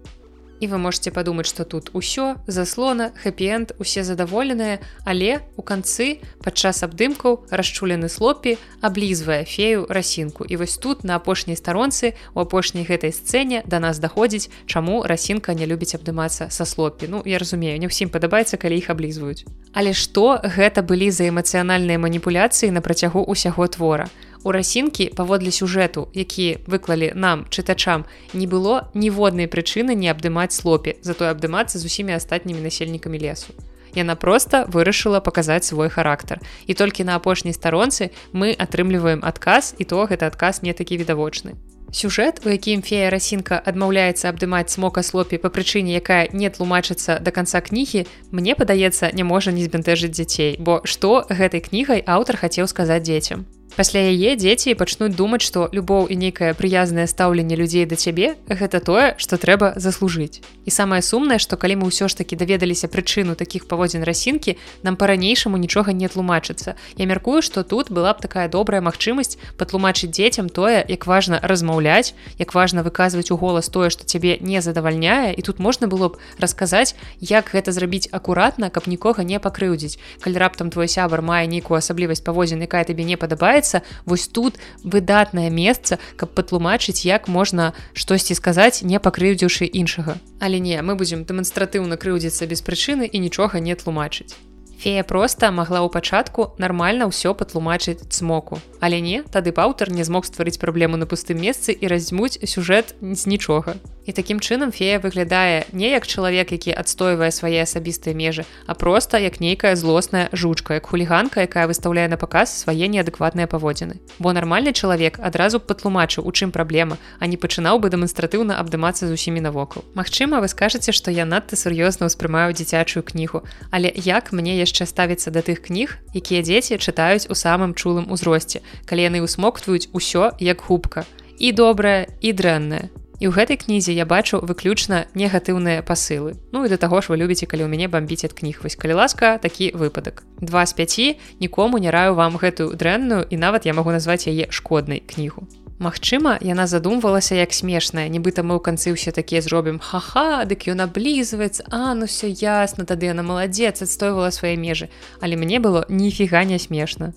і вы можете падумаць что тут усё заслона хэппі-энд усе задаволеныя але у канцы падчас абдымкаў расчулены слопі аблізвае фею расінку і вось тут на апошняй старонцы у апошняй гэтай сцэне да нас даходзіць чаму расінка не любіць абдымацца са слопі Ну я разумею не ўсім падабаецца калі іх аблізваюць але што гэта былі за эмацыянальныя маніпуляцыі на працягу усяго твора расінкі паводле сюжэту які выклалі нам чытачам не было ніводнай прычыны не абдымаць слопе затое абдымацца з усімі астатнімі насельнікамі лесу. Яна проста вырашыла паказаць свой характар. І толькі на апошняй старонцы мы атрымліваем адказ і то гэта адказ не такі відавочны. Сюжэт, у якім фея расінка адмаўляецца абдымаць смока слопе па прычыне, якая не тлумачыцца да канца кнігі, мне падаецца, не можа не збянтэжыць дзяцей, бо што гэтай кнігай аўтар хацеў сказаць дзецям пасля яе дзеці пачнуць думаць што любоў і нейкае прыязнае стаўленне людзей да цябе гэта тое што трэба заслужыць. І самае сумнае што калі мы ўсё ж таки даведаліся прычыну такіх паводзін расінкі нам па-ранейшаму нічога не тлумачыцца. Я мяркую што тут была б такая добрая магчымасць патлумачыць дзецям тое як важна размаўляць як важна выказваць у голас тое што цябе не задавальняе і тут можна было б расказаць як гэта зрабіць акуратна каб нікога не пакрыўдзіць. Калі раптам твой сябар мае нейкую асаблівасць паводзін якая табе не падабаецца атрымаецца вось тут выдатнае месца каб патлумачыць як можна штосьці сказаць не пакрыўдзіўшы іншага. Але не мы будзем дэманстратыўна крыўдзіцца без прычыны і нічога не тлумачыць фея проста магла ў пачатку нармальна ўсё патлумачыць цмоку але не тады паўтар не змог стварыць праблему на пустым месцы і раздзьмуць сюжэт з нічога. І такім чынам фея выглядае не як чалавек які адстойвае свае асабістыя межы а просто як нейкая злосная жучка як хуліганка якая выставляе на паказ свае неадэкватныя паводзіны. Бо нармальны чалавек адразу патлумачыў у чым праблема а не пачынаў бы дэманстратыўна абдымацца з усімі навокал. Магчыма вы скажаце што я надта сур'ёзна ўспрымаю дзіцячую кнігу але як мне яшчэ ставіцца да тых кніг якія дзеці чытаюць у самым чулым узросце калі яны ўсмоктваюць усё як губка. І добрае і дрэннае. І ў гэтай кнізе я бачу выключна негатыўныя пасылы. Ну і да таго ж вы любіце калі ў мяне бомбіць ад кніг. Вось калі ласка такі выпадак. Два з 5 нікому не раю вам гэтую дрэнную і нават я магу назваць яе шкоднай кнігу Магчыма, яна задумвалася як смешная, нібыта мы ў канцы ўсе такія зробім ха-ха, дык ён аблізваецца, а ну все ясна, тады яна маладзец адстойвала свае межы, але мне было ніфіга не смешна.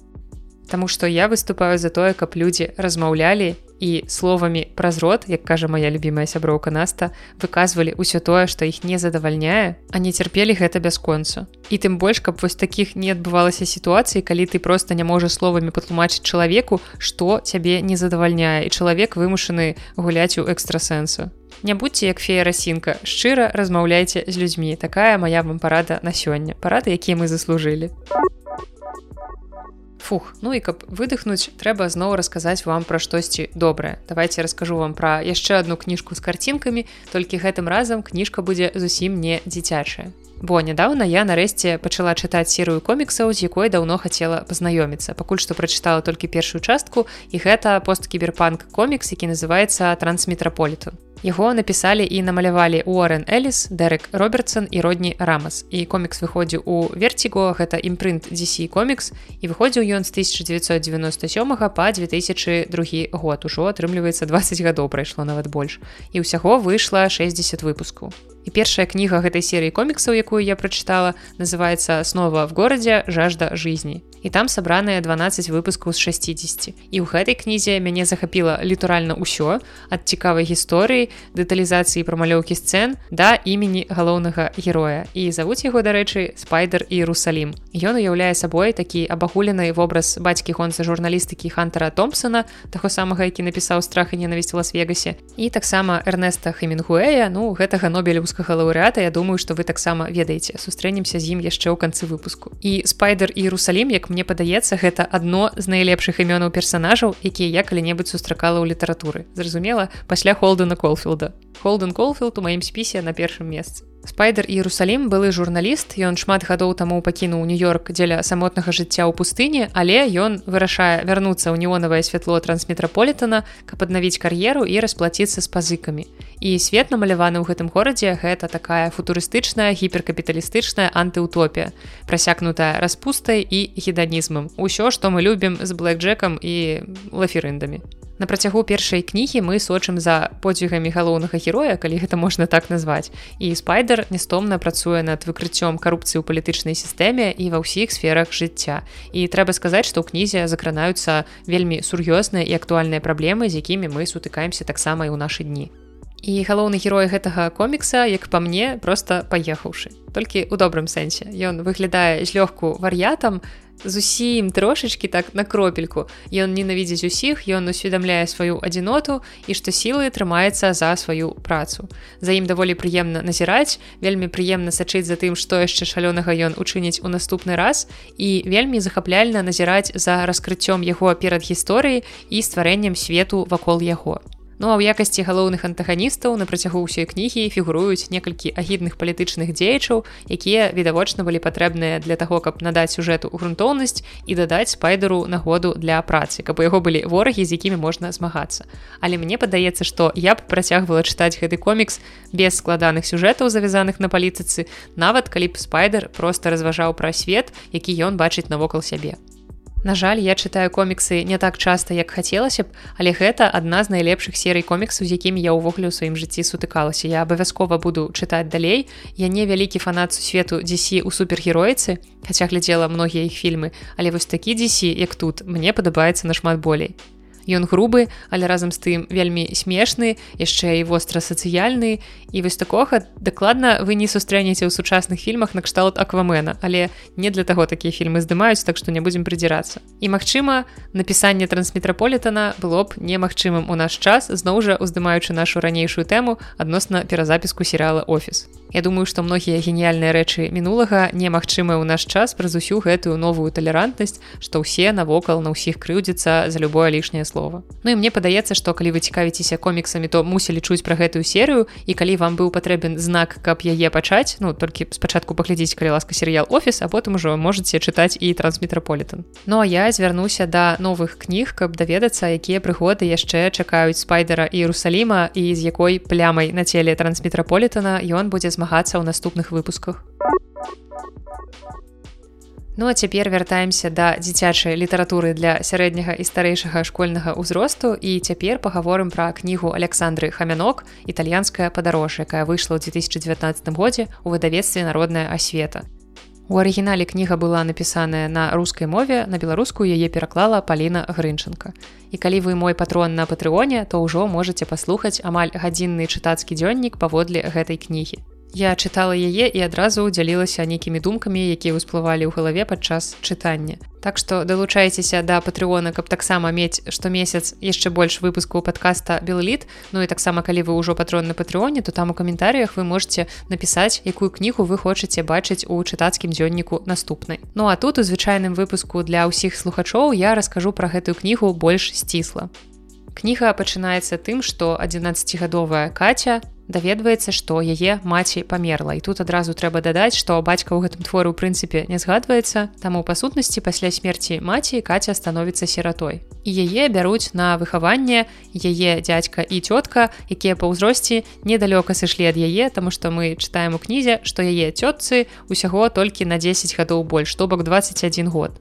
Таму што я выступаю за тое, каб людзі размаўлялі і словамі праз рот, як кажа моя любімая сяброўка Наста, выказвалі ўсё тое, што іх не задавальняе, а не цярпелі гэта бясконцу. І тым больш, каб вось такіх не адбывалася сітуацыі, калі ты проста не можаш словамі патлумачыць чалавеку, што цябе не задавальняе і чалавек вымушаны гуляць у экстрасэнсу. Не будьце як фея расінка, шчыра размаўляйце з людзьмі. такая моя вам парада на сёння, парады, якія мы заслужылі. Фух, ну і каб выдыхнуць, трэба зноў расказаць вам пра штосьці добрае. Давайте раскажу вам пра яшчэ адну кніжку з карцінкамі, толькі гэтым разам кніжка будзе зусім не дзіцячая. Бо нядаўна я нарэшце пачала чытаць серыю коміксаў, з якой даўно хацела пазнаёміцца. Пакуль што прачытала толькі першую частку і гэта посткіберпанк комікс, які называецца трансметраполіту. Яго напісалі і намалявалі Уоррен Эліс, Дерек Робертсон і родні Рамас. І комікс выходзіў у верціго, гэта імпрынт DC комікс і выходзіў ён з 1997 па 2002 год. Ужо атрымліваецца 20 гадоў прайшло нават больш. І ўсяго выйшла 60 выпускаў. І першая кніга гэтай серыі коміксаў, якую я прачытала, называецца снова в горадзе жажда жизни і там сабраныя 12 выпускаў з 60 і ў гэтай кнізе мяне захапіла літуральна ўсё ад цікавай гісторыі дэталізацыі прамалёўкі сцэн да імені галоўнага героя і завуць яго дарэчы спайдер і русалім ён уяўляе сабой такі абагулены вобраз бацькі гонца журналістыкі хантера томпсона таго самага які напісаў страх і ненавісць лас-вегасе і таксама эрнеста хемінгуэя ну гэтага нобелеўскага лаўрэата. Я думаю што вы таксама ведаеце. Сустрэнемся з ім яшчэ ў канцы выпуску. І спайдер і русалім як мне мне падаецца гэта адно з найлепшых імёнаў персанажаў якія я калі-небудзь сустракала ў літаратуры. Зразумела пасля холдена колфілда. Холден колфілд у маім спісе на першым месцы спайдер Іерусалім былы журналіст ён шмат гадоў таму пакінуў нью-йорк дзеля самотнага жыцця ў пустыні але ён вырашае вярнуцца ў неонавае святло трансметраполітана каб аднавіць кар'еру і расплаціцца з пазыкамі. І свет намаляваны ў гэтым горадзе гэта такая футурыстычная гіперкапіталістычная антыутопія прасякнутая распустай і геданізмам. Усё што мы любім з блэкджекам і лаферындамі На працягу першай кнігі мы сочым за подзвігамі галоўнага героя, калі гэта можна так назваць. І спайдер нестомна працуе над выкрыццём карупцыі ў палітычнай сістэме і ва ўсіх сферах жыцця. І трэба сказаць, што ў кнізе закранаюцца вельмі сур'ёзныя і актуальныя праблемы, з якімі мы сутыкаемся таксама і ў нашы дні. І галоўны герой гэтага комікса, як па мне проста паехаўшы. Толькі ў добрым сэнсе. Ён выглядае злёгку вар'ятам, зусім трошачки так на кропельку. Ён ненавідзець усіх ён усведамляе сваю адзіноту і што сілы трымаецца за сваю працу. За ім даволі прыемна назіраць вельмі прыемна сачыць за тым што яшчэ шалёнага ён учыніць у наступны раз і вельмі захапляльна назіраць за раскрыццём яго перад гісторыяй і стварэннем свету вакол яго Ну а ў якасці галоўных антаганістаў на працягу ўсёй кнігі фігуруюць некалькі агідных палітычных дзеячаў, якія відавочна былі патрэбныя для таго, каб надаць сюжэту грунтоўнасць і дадаць спайдеру нагоду для працы, каб у яго былі ворагі, з якімі можна змагацца. Але мне падаецца, што я б працягвала чытаць гэты комікс без складаных сюжэтаў, завязаных на палітыцы, нават калі б спайдер проста разважаў пра свет, які ён бачыць навокал сябе. На жаль, я чытаю коміксы не так часта, як хацелася б, але гэта адна з найлепшых серый коміксаў, з якімі я ўвогуле ў сваім жыцці сутыкалася. Я абавязкова буду чытаць далей. Я не вялікі фанат сусвету дзесі ў супергеройцы, хаця глядзела многія іх фільмы, але вось такі дзесі, як тут, мне падабаецца нашмат болей. Ён грубы, але разам з тым вельмі смешны, яшчэ і востра сацыяльны. І вось такога дакладна вы не сустрэнеце ў сучасных фільмах накшталт аквамена, але не для таго такія фільмы здымаюць, так што не будзем прыдзірацца. І магчыма, напісанне трансметраполітана было б немагчымым у наш час, зноў жа уздымаючы нашу ранейшую тэму адносна перазапіску серыяла офіс. Я думаю, што многія геніяльныя рэчы мінулага немагчымыя ў наш час праз усю гэтую новую талерантнасць, што ўсе навокал на ўсіх крыўдзіцца за любое лішняе слова. Ну і мне падаецца, што калі вы цікавіцеся коміксамі, то мусілі чуць пра гэтую серыю і калі вам быў патрэбен знак, каб яе пачаць, ну толькі спачатку паглядзець калі ласка серыял офіс, а потым ужо можете чытаць і трансметраполітан. Ну а я звярнуся да новых кніг, каб даведацца, якія прыгоды яшчэ чакаюць спайдера і Русаліма і з якой плямай на целе трансметраполітана ён будзе змагацца ў наступных выпусках. Ну а цяпер вяртаемся да дзіцячай літаратуры для сярэдняга і старэйшага школьнага ўзросту і цяпер пагаворым пра кнігу Александры Хамянок італьянская падарожжа, якая выйшла ў 2019 годзе ў выдавецтве народная асвета. У арыгінале кніга была напісаная на рускай мове на беларускую яе пераклала паліна грынчынка і калі вы мой патрон на патрыоне то ўжо можете паслухаць амаль гадзінны чытацкі дзённік паводле гэтай кнігі Я чытала яе і адразу дзялілася нейкімі думкамі, якія ўсплывалі ў галаве падчас чытання. Так што далучайцеся да патрыона, каб таксама мець штомесяц яшчэ больш выпускаў падкаста Белліт. Ну і таксама калі вы ўжо патрон на патрыоне, то там у каментарыях вы можете напісаць, якую кнігу вы хочаце бачыць у чытацкім дзённіку наступнай. Ну а тут у звычайным выпуску для ўсіх слухачоў я раскажу пра гэтую кнігу больш сцісла. Кніга пачынаецца тым, што 11гадовая каця даведваецца што яе маці памерла. І тут адразу трэба дадаць што бацька ў гэтым творы ў прынцыпе не згадваецца. Таму па сутнасці пасля смерці маці каця становіцца сіратой. І яе бяруць на выхаванне яе дзядзька і цётка якія па ўзросце недалёка сышлі ад яе таму што мы чытаем у кнізе што яе цётцы усяго толькі на 10 гадоў больш то бок 21 год.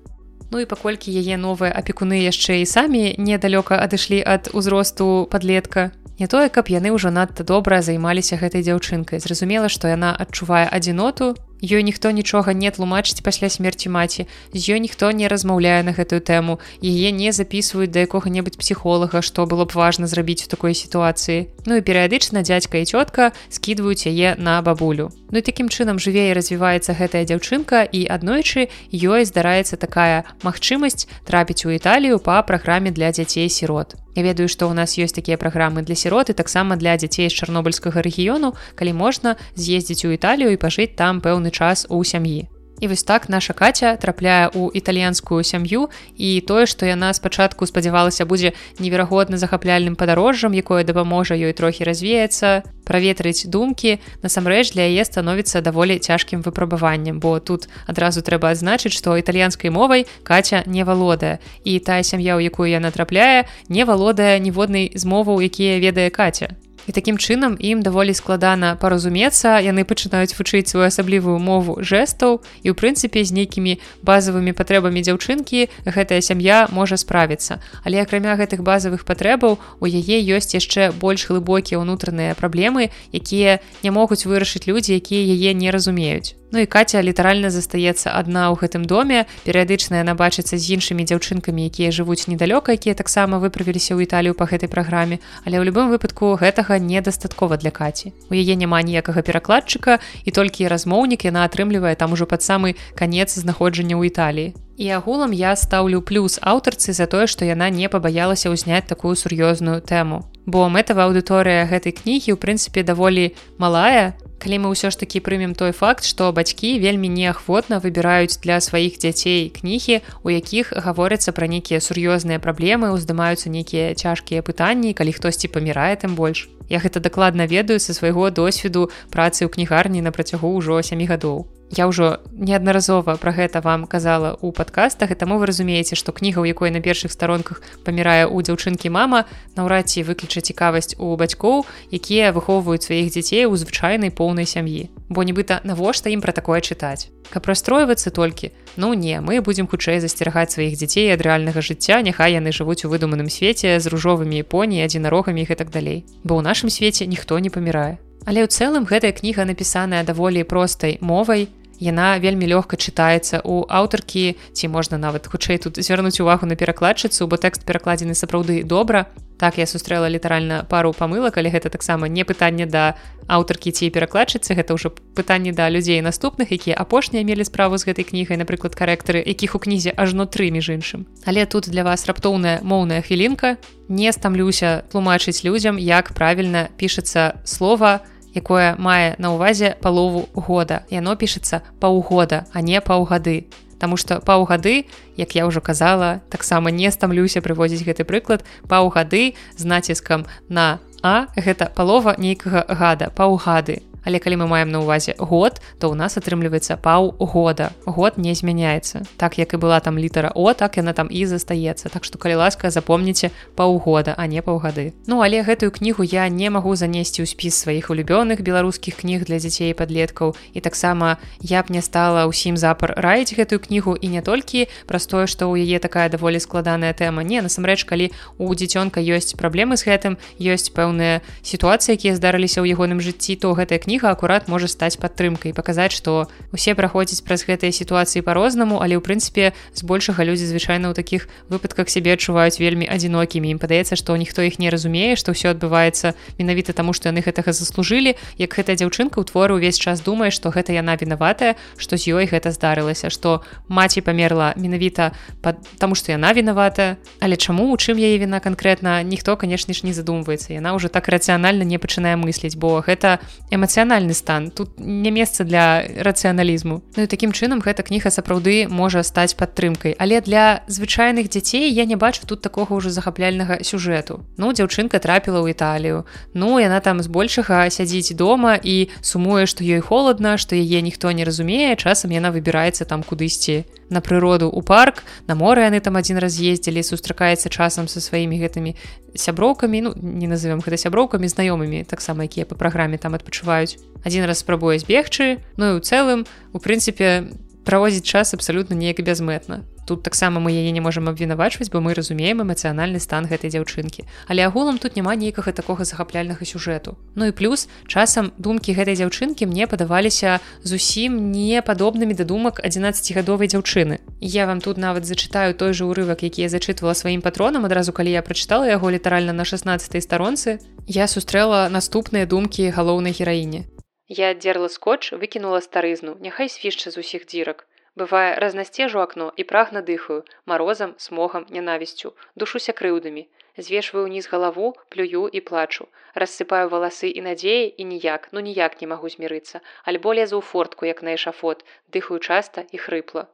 Ну і паколькі яе новыя апекуны яшчэ і самі недалёка адышлі ад узросту падлетка Не тое, каб яны ўжо надта добра займаліся гэтай дзяўчынкай. Зразумела, што яна адчувае адзіноту ёй ніхто нічога не тлумачыць пасля смерці маці з ёй ніхто не размаўляе на гэтую тэму яе не записываюць да якога-небудзь псіхолага што было б важна зрабіць у такой сітуацыі. Ну і перыядычна дзядзька і цётка скідваюць яе на бабулю. Ну і такім чынам жыве і развіваецца гэтая дзяўчынка і аднойчы ёй здараецца такая магчымасць трапіць у італію па праграме для дзяцей сірот Я ведаю што ў нас ёсць такія праграмы для сіроты таксама для дзяцей з чарнобыльскага рэгіёну калі можна з'ездзіць у італію і пажыць там пэўны пэўны час у сям'і. І вось так наша каця трапляе ў італьянскую сям'ю і тое, што яна спачатку спадзявалася будзе неверагодна захапляльным падарожжам, якое дапаможа ёй трохі развеяцца, праветрыць думкі, насамрэч для яе становіцца даволі цяжкім выпрабаваннем, бо тут адразу трэба адзначыць, што італьянскай мовай каця не валодае. І тая сям'я, у якую яна трапляе, не валодае ніводнай з моваў, якія ведае каця і такім чынам ім даволі складана паразумецца. Яны пачынаюць вучыць сваю асаблівую мову жэстаў і ў прынцыпе з нейкімі базавымі патрэбамі дзяўчынкі гэтая сям'я можа справіцца. Але акрамя гэтых базавых патрэбаў у яе ёсць яшчэ больш глыбокія ўнутраныя праблемы якія не могуць вырашыць людзі якія яе не разумеюць Ну і каця літаральна застаецца адна ў гэтым доме. Перыядычна яна бачыцца з іншымі дзяўчынкамі якія жывуць недалёка якія таксама выправіліся ў італію па гэтай праграме. Але ў любым выпадку гэтага недастаткова для каці. У яе няма ніякага перакладчыка і толькі размоўнік яна атрымлівае там ужо пад самы канец знаходжання ў італіі. І агулам я стаўлю плюс аўтарцы за тое, што яна не пабаялася ўзняць такую сур'ёзную тэму. Бо мэтава аўдыторыя гэтай кнігі ў прынцыпе даволі малая, калі мы ўсё ж такі прымем той факт што бацькі вельмі неахвотна выбіраюць для сваіх дзяцей кнігі у якіх гаворыцца пра нейкія сур'ёзныя праблемы уздымаюцца нейкія цяжкія пытанні калі хтосьці памірае тым больш я гэта дакладна ведаю са свайго досведу працы ў кнігарні на працягу ўжо сямі гадоў Я ўжо неаднаразова пра гэта вам казала ў падкастах і таму вы разумееце, што кніга, у якой на першых старонках памірае ў дзяўчынкі мама, наўрад ці выключа цікавасць у бацькоў, якія выхоўваюць сваіх дзяцей у звычайнай поўнай сям'і. Бо нібыта навошта ім пра такое чытаць. Каб расстройвацца толькі, ну не, мы будзем хутчэй засцерагаць сваіх дзяцей ад рэальнага жыцця, няхай яны жывуць у выдуманым свеце з ружовымі поні, адзінарогамі і гэтак далей. Бо ў нашым свеце ніхто не памірае. Але ў цэлым гэтая кніга напісаная даволі простай мовай. Яна вельмі лёгка чытаецца у аўтаркі ці можна нават хутчэй тут звярнуць увагу на перакладчыцу, бо тэкст перакладзены сапраўды добра. Так я сустрэла літаральна пару памылак, але гэта таксама не пытанне да аўтаркі ці перакладчыцы, гэта ўжо пытанне да людзей наступных, якія апошнія мелі справу з гэтай кнігай, напрыклад карэктары, якіх у кнізе ажно тры між іншым. Але тут для вас раптоўная моўная хвілінка. Не стамлюся тлумачыць людзям, як правільна пішацца слова, якое мае на ўвазе палову года. Яно пішацца паўгода, а не паўгады. Таму што паўгады, як я ўжо казала, таксама не стамлюся прывозіць гэты прыклад паўгады з націскам на А гэта палова нейкага гада, паўгады але калі мы маем на увазе год то у нас атрымліваецца паўгода год не змяняецца. Так як і была там літара о так яна там і застаецца. Так што калі ласка запомніце паўгода а не паўгады. Ну але гэтую кнігу я не магу занесці ў спіс сваіх улюбёных беларускіх кніг для дзяцей падлеткаў. І таксама я б не стала ўсім запар раіць гэтую кнігу. І не толькі праз тое што ў яе такая даволі складаная тэма. Не насамрэч калі у дзіцёнка ёсць праблемы з гэтым ёсць пэўныя сітуацыі якія здарыліся ў ягоным жыцці то гэтая кніга кніга акурат можа стаць падтрымкай паказаць што усе праходзяць праз гэтыя сітуацыі по-рознаму але ў прынцыпе збольшага людзі звычайна ў такіх выпадках сябе адчуваюць вельмі адзінокімі. Ім падаецца што ніхто іх не разумее што ўсё адбываецца менавіта таму што яны гэтага заслужылі. Як гэтая дзяўчынка ў творы ўвесь час думае што гэта яна вінаватая што з ёй гэта здарылася што маці памерла менавіта пад... таму што яна вінаватая. Але чаму у чым яе віна канкрэтна ніхто канешне ж не задумваецца. Яна ўжо так рацыянальна не пачынае мысліць бо гэта эмацыянальны стан. Тут не месца для рацыяналізму Ну і такім чынам гэта кніга сапраўды можа стаць падтрымкай. Але для звычайных дзяцей я не бачу тут такога ўжо захапляльнага сюжэту. Ну дзяўчынка трапіла ў італію. Ну яна там збольшага сядзіць дома і сумуе што ёй холодна што яе ніхто не разумее часам яна выбіраецца там кудысьці на прыроду у парк. На море яны там адзін раз ездзілі сустракаецца часам са сваімі гэтымі сяброўкамі ну не назовем гэта сяброўкамі знаёмымі таксама якія па праграме там адпачываюць. Адзін раз спрабуе збегчы ну і ў цэлым у прынцыпе праводзіць час абсалютна неяк бязмэтна тут таксама мы яе не можемм абвінавачваць бо мы разумеем эмацыянальны стан гэтай дзяўчынкі. Але агулам тут няма нейкага такога захапляльнага сюжэту. Ну і плюс часам думкі гэтай дзяўчынкі мне падаваліся зусім не падобнымі да думак 11гадовай дзяўчыны. Я вам тут нават зачытаю той же ўрывак які я зачытвала сваім патронам адразу калі я прачытала яго літаральна на 16 старонцы. Я сустрэла наступныя думкі галоўнай гераіне Я аддзерла скотч выкінула старызну. Няхай свішча з усіх дзірак. Бывае разнасцежу акно і прагна дыхаю марозам смогам нянавісцю. Душуся крыўдамі. Звешваю ўніз галаву плюю і плачу. Рассыпаю валасы і надзеі і ніяк ну ніяк не магу змірыцца. Альбо лезу ў фортку як на эшафот. Дыхаю часта і хрыпла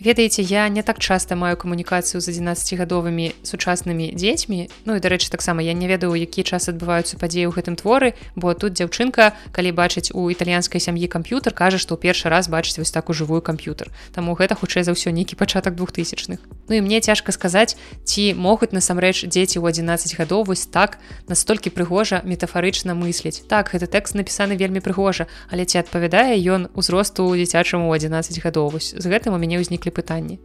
Ведаеце, я не так часта маю камунікацыю з 11гадовымі сучаснымі дзецьмі. Ну і дарэчы, таксама я не ведаю, які час адбываюцца падзеі ў гэтым творы, бо тут дзяўчынка, калі бачыць у італьянскай сям'і камп'ютар, кажа, што ў першы раз бачыць вось такую жывую камп'ютар. Таму гэта хутчэй за ўсё нейкі пачатак двухтысячных. Ну і мне цяжка сказаць, ці могуць насамрэч дзеці ў 11 гадоў вось так настолькі прыгожа метафарычна мысліць. Так гэты тэкст напісаны вельмі прыгожа, але ці адпавядае ён узросту дзіцячаму 11 гадоў. З гэтым у мяне ўзнік ўзніклі пытанні.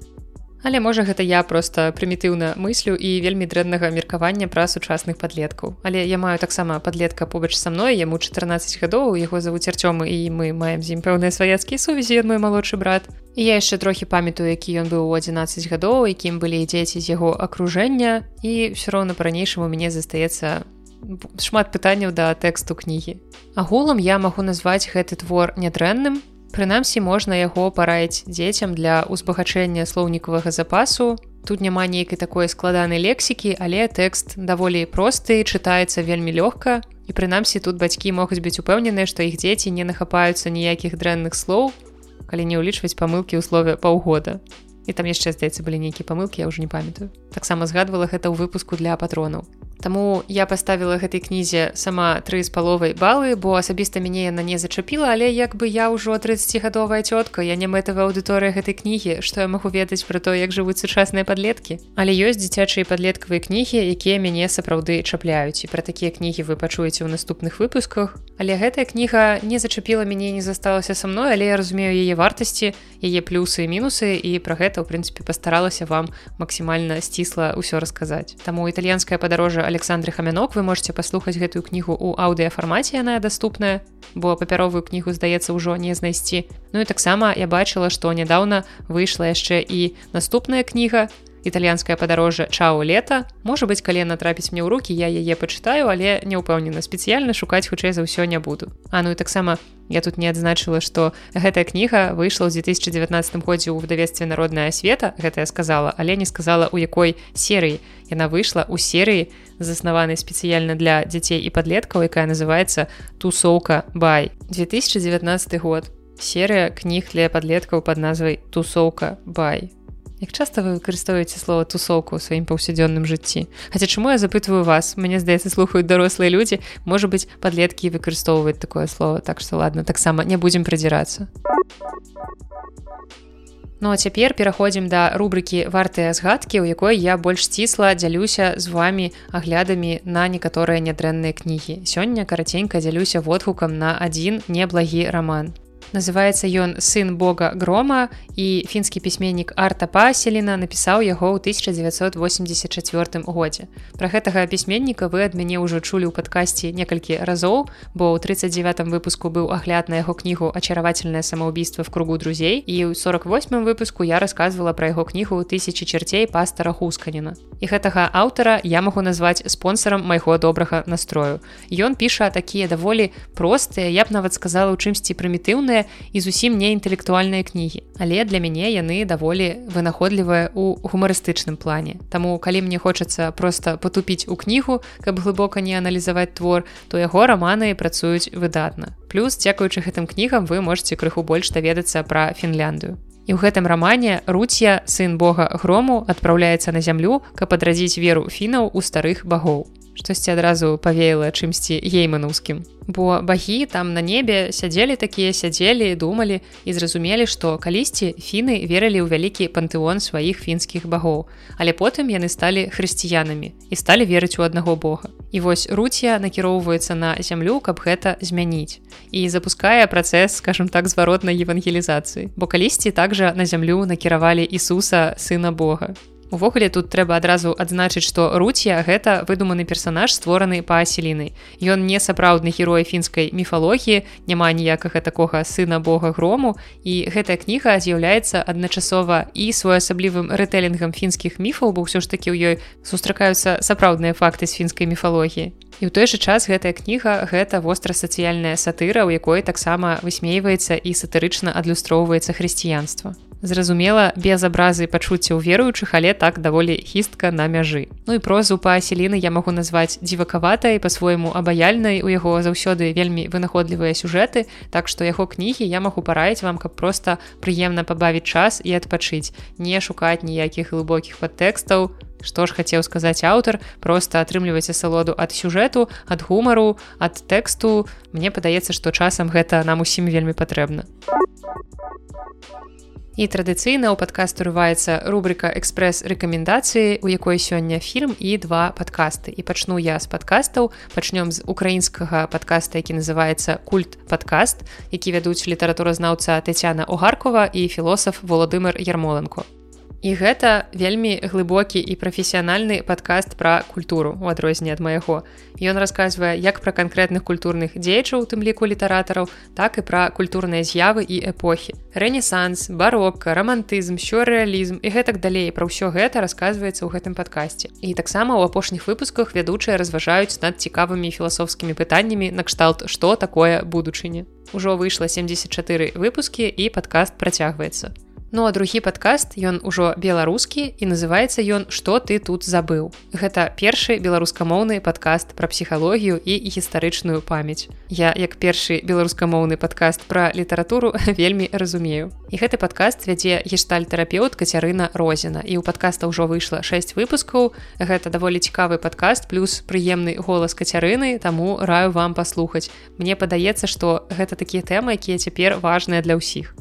Але можа гэта я проста прымітыўна мыслю і вельмі дрэннага меркавання пра сучасных падлеткаў. Але я маю таксама падлетка побач са мной, яму 14 гадоў, яго завуць арцёмы і мы маем з ім пэўныя сваяцкія сувязі ад мой малодшы брат. І я яшчэ трохі памятаю, які ён быў у 11 гадоў, якім былі дзеці з яго акружэння і ўсё роўна па-ранейшаму мяне застаецца шмат пытанняў да тэксту кнігі. Агулам я магу назваць гэты твор нядрэнным, Прынамсі можна яго параіць дзецям для узбагачэння слоўнікавага запасу. Тут няма нейкай такой складанай лексікі, але тэкст даволі просты, чытаецца вельмі лёгка. І прынамсі тут бацькі могуць быць упэўненыя, што іх дзеці не нахапаюцца ніякіх дрэнных слоў, калі не ўлічваць памылкі ў слове паўгода. І там яшчэ здаецца былі нейкія памылкі, я ўжо не памятаю. Таксама згадвала гэта ў выпуску для патронаў. Таму я паставіла гэтай кнізе сама тры з паловай балы, бо асабіста мяне яна не зачапіла, але як бы я ўжо 30гадовая цётка, я не мэтавая аўдыторыя гэтай кнігі, што я магу ведаць пра то, як жывуць сучасныя падлеткі. Але ёсць дзіцячыя падлеткавыя кнігі, якія мяне сапраўды чапляюць і пра такія кнігі вы пачуеце ў наступных выпусках. Але гэтая кніга не зачапіла мяне не засталася са мной, але я разумею яе вартасці, яе плюсы і мінусы і пра гэта ў прынцыпе пастаралася вам максімальна сцісла ўсё расказаць. Таму італьянская падарожжа Александры хамянок вы можете паслухаць гэтую кнігу ў аўдыафармаце яна даступная бо папяровую кнігу здаецца ўжо не знайсці Ну і таксама я бачыла што нядаўна выйшла яшчэ і наступная кніга італьянскае падарожжа чао лета можа быць калі натрапіць мне ў руки я яе пачытаю але не ўпэўнена. Спецыяльна шукаць хутчэй за ўсё не буду. А ну і таксама я тут не адзначыла што гэтая кніга выйшла ў 2019 годзе ў выдавецтве народная асвета гэтая сказала але не сказала у якой серыі. Яна выйшла ў серыі заснаванай спецыяльна для дзяцей і падлеткаў якая называется тусоўка бай 2019 год. Серыя кніг для падлеткаў под назвай тусоўка бай Як часта вы выкарыстоўваеце слова тусоўку ў сваім паўсядзённым жыцці. Хаця чаму я запытваю вас, мне здаецца слухаюць дарослыя людзі, можа быць, падлеткі выкарыстоўваюць такое слово, так што ладно, таксама не будзем прадзірацца. Ну а цяпер пераходзім да рубрыкі вартыя згадкі, у якой я больш сцісла дзялюся з вами аглядамі на некаторыя нядрэнныя кнігі. Сёння караценька дзялюся водгукам на адзін неблагі раман. Называется ён сын бога грома і фінскі пісьменнік арта паселіна напісаў яго ў 1984 годзе. Про гэтага пісьменніка вы ад мяне ўжо чулі ў падкасці некалькі разоў бо ў 39 выпуску быў агляд на яго кнігу ачаравательное самоубийство в кругу друзей і ў 48 выпуску я рассказывала про яго кнігу тысячи чарцей пастара хусканіна і гэтага аўтара я магу назваць спонсорам майго добрага настрою. Ён піша такія даволі простыя я б нават сказала у чымсьці прымітыўныя і зусім не інтэлектуальныя кнігі. Але для мяне яны даволі вынаходлівыя у гумарыстычным плане. Таму калі мне хочацца просто потупіць у кнігу каб глыбока не аналізаваць твор то яго раманы працуюць выдатна. Плюс дзякуючы гэтым кнігам вы можете крыху больш даведацца пра фінляндыю. І ў гэтым рамане руцья сын бога грому адпраўляецца на зямлю каб адрадзіць веру фінаў у старых багоў штосьці адразу павеяла чымсьці гейманаўскім бо багі там на небе сядзелі такія сядзелі думалі і зразумелі што калісьці фіны верылі ў вялікі пантэон сваіх фінскіх багоў. Але потым яны сталі хрысціянамі і сталі верыць у аднаго бога. І вось руцья накіроўваецца на зямлю каб гэта змяніць. І запускае працэс скажем так зваротнай евангелізацыі. Бо калісьці также на зямлю накіравалі Ісуса сына Бога увогуле тут трэба адразу адзначыць што руцья гэта выдуманы персанаж створаны па аселіны ён не сапраўдны герой фінскай міфалогіі няма ніякага такога сына бога грому і гэтая кніга з'яўляецца адначасова і своеасаблівым рэтэлінгам фінскіх міфаў бо ўсё ж такі ў ёй сустракаюцца сапраўдныя факты з фінскай міфалогіі. І ў той жа час гэтая кніга гэта вострасацыяльная сатыра у якой таксама высмейваецца і сатырычна адлюстроўваецца хрысціянства зразумела без абразы пачуццяў веруючых але так даволі хістка на мяжы. Ну і прозу па аселіны я магу назваць дзівакаватай по-свойму абаяльнай. У яго заўсёды вельмі вынаходлівыя сюжэты так што яго кнігі я магу параіць вам каб проста прыемна пабавіць час і адпачыць. Не шукаць ніякіх глыбокіх падтэкстаў. Што ж хацеў сказаць аўтар? Просто атрымлівайце салоду ад сюжэту ад гумару ад тэксту. Мне падаецца што часам гэта нам усім вельмі патрэбна І традыцыйна ў падкаст урываецца рубрика экспрэс рэкамендацыі, у якой сёння фільм і два падкасты. І пачну я з падкастаў, пачнём з украінскага падкаста, які называецца культ падкаст, які вядуць літаратуразнаўца Тцяна Огаркова і філосаф Володымир Ярмоленко. І гэта вельмі глыбокі і прафесіянальны падкаст пра культуру у адрозненне ад майго. Ён расказвае як пра канкрэтных культурных дзеячаў, у тым ліку літаратараў, так і пра культурныя з'явы і эпохі. Рэнесанс, барокка, рамантызм, сюррэалізм і гэтак далей пра ўсё гэта расказваецца ў гэтым падкасці. І таксама ў апошніх выпусках вядучыя разважаюць над цікавымі філасофскімі пытаннямі накшталт, што такое будучыня. Ужо выйшла 74 выпускі і падкаст працягваецца. Ну а другі падкаст ён ужо беларускі і называецца ён што ты тут забыў. Гэта першы беларускамоўны падкаст пра псіхалогію і гістарычную памяць. Я як першы беларускамоўны падкаст пра літаратуру [LAUGHS] вельмі разумею. І гэты падкаст вядзе гештальтэрапеўт кацярына Розіна і ў падкаста ўжо выйшла 6 выпускаў. Гэта даволі цікавы падкаст плюс прыемны голас кацярыны, таму раю вам паслухаць. Мне падаецца, што гэта такія тэмы, якія цяпер важныя для ўсіх.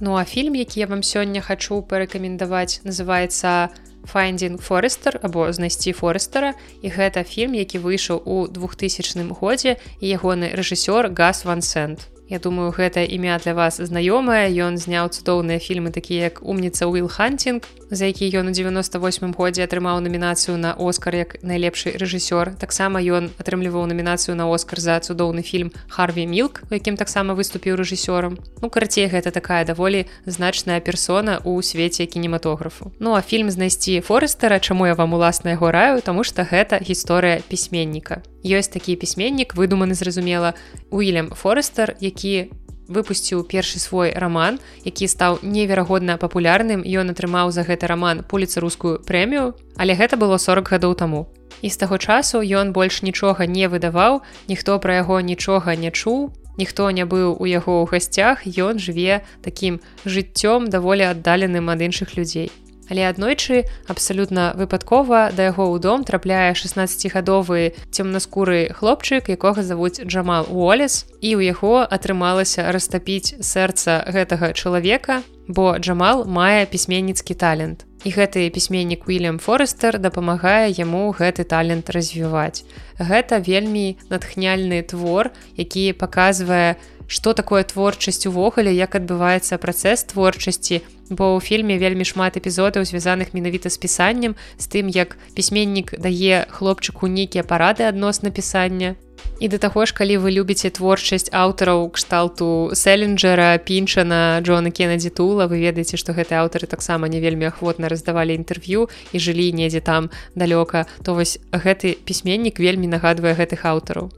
Ну а фільм, які я вам сёння хачу парэкамендаваць, называецца Finding Форестер або знайсці Форестера. І гэта фільм, які выйшаў у 2000 годзе і ягоны рэжысёр Гас Ван Сент. Я думаю, гэта імя для вас знаёмае. Ён зняў цудоўныя фільмы такія як умніца Уил Хантинг, за які ён у 98 годзе атрымаў намінацыю на Оскар як найлепшы рэжысёр. Таксама ён атрымліваў намінацыю на Оскар за цудоўны фільм Харві Мілк, у якім таксама выступіў рэжысёрам. Ну карацей, гэта такая даволі значная персона ў свеце кінематографу. Ну а фільм знайсці Форестера, чаму я вам уласна яго раю, таму што гэта гісторыя пісьменніка. Ёсць такі пісьменнік, выдуманы зразумела Уільям Форестер, які выпусціў першы свой раман які стаў неверагодна папулярным. Ён атрымаў за гэты раман поліцарускую прэмію але гэта было 40 гадоў таму. І з таго часу ён больш нічога не выдаваў ніхто пра яго нічога не чуў ніхто не быў у яго ў гасцях ён жыве такім жыццём даволі аддаленым ад іншых людзей Але аднойчы абсалютна выпадкова да яго ў дом трапляе 16гадовы цёмнаскуры хлопчык, якога завуць Джамал Уолес і ў яго атрымалася растапіць сэрца гэтага чалавека, бо Джамал мае пісьменніцкі талент. і гэты пісьменнік Уильям Форестер дапамагае яму гэты талент развіваць. Гэта вельмі натхняльны твор, які паказвае, што такое творчасць увогуле, як адбываецца працэс творчасці, бо ў фільме вельмі шмат эпізодаў звязаных менавіта з пісаннем з тым як пісьменнік дае хлопчыку нейкія парады адносна пісання. І да таго ж калі вы любіце творчасць аўтараў кшталту селенджера пінчана Джона кеннеді тула вы ведаеце што гэты аўтары таксама не вельмі ахвотна раздавалі інтэрв'ю і жылі недзе там далёка то вось гэты пісьменнік вельмі нагадвае гэтых аўтараў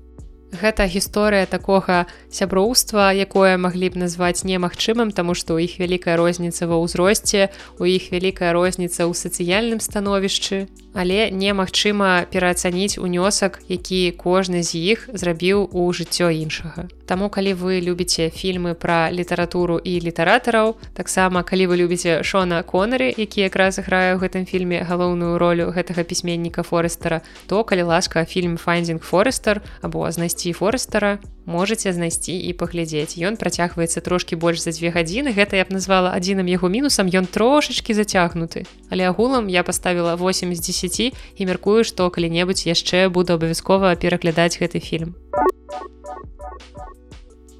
Гэта гісторыя такога сяброўства, якое маглі б назваць немагчымым, таму што ў іх вялікая розніца ва ўзросце, у іх вялікая розніца ў сацыяльным становішчы. Але немагчыма пераацаніць унёсак які кожны з іх зрабіў у жыццё іншага Таму калі вы любіце фільмы пра літаратуру і літаратараў таксама калі вы любіце шона конары які якраз грае ў гэтым фільме галоўную ролю гэтага пісьменніка форестера то калі ласка фільм файдинг форестер або знайсці форестера можете знайсці і паглядзець. Ён працягваецца трошки больш за дзве гадзіны. Гэта я б назвала адзіным яго мінусам. Ён трошачки зацягнуты. Але агулам я поставила 8 з 10 і мяркую што калі-небудзь яшчэ буду абавязкова пераглядаць гэты фільм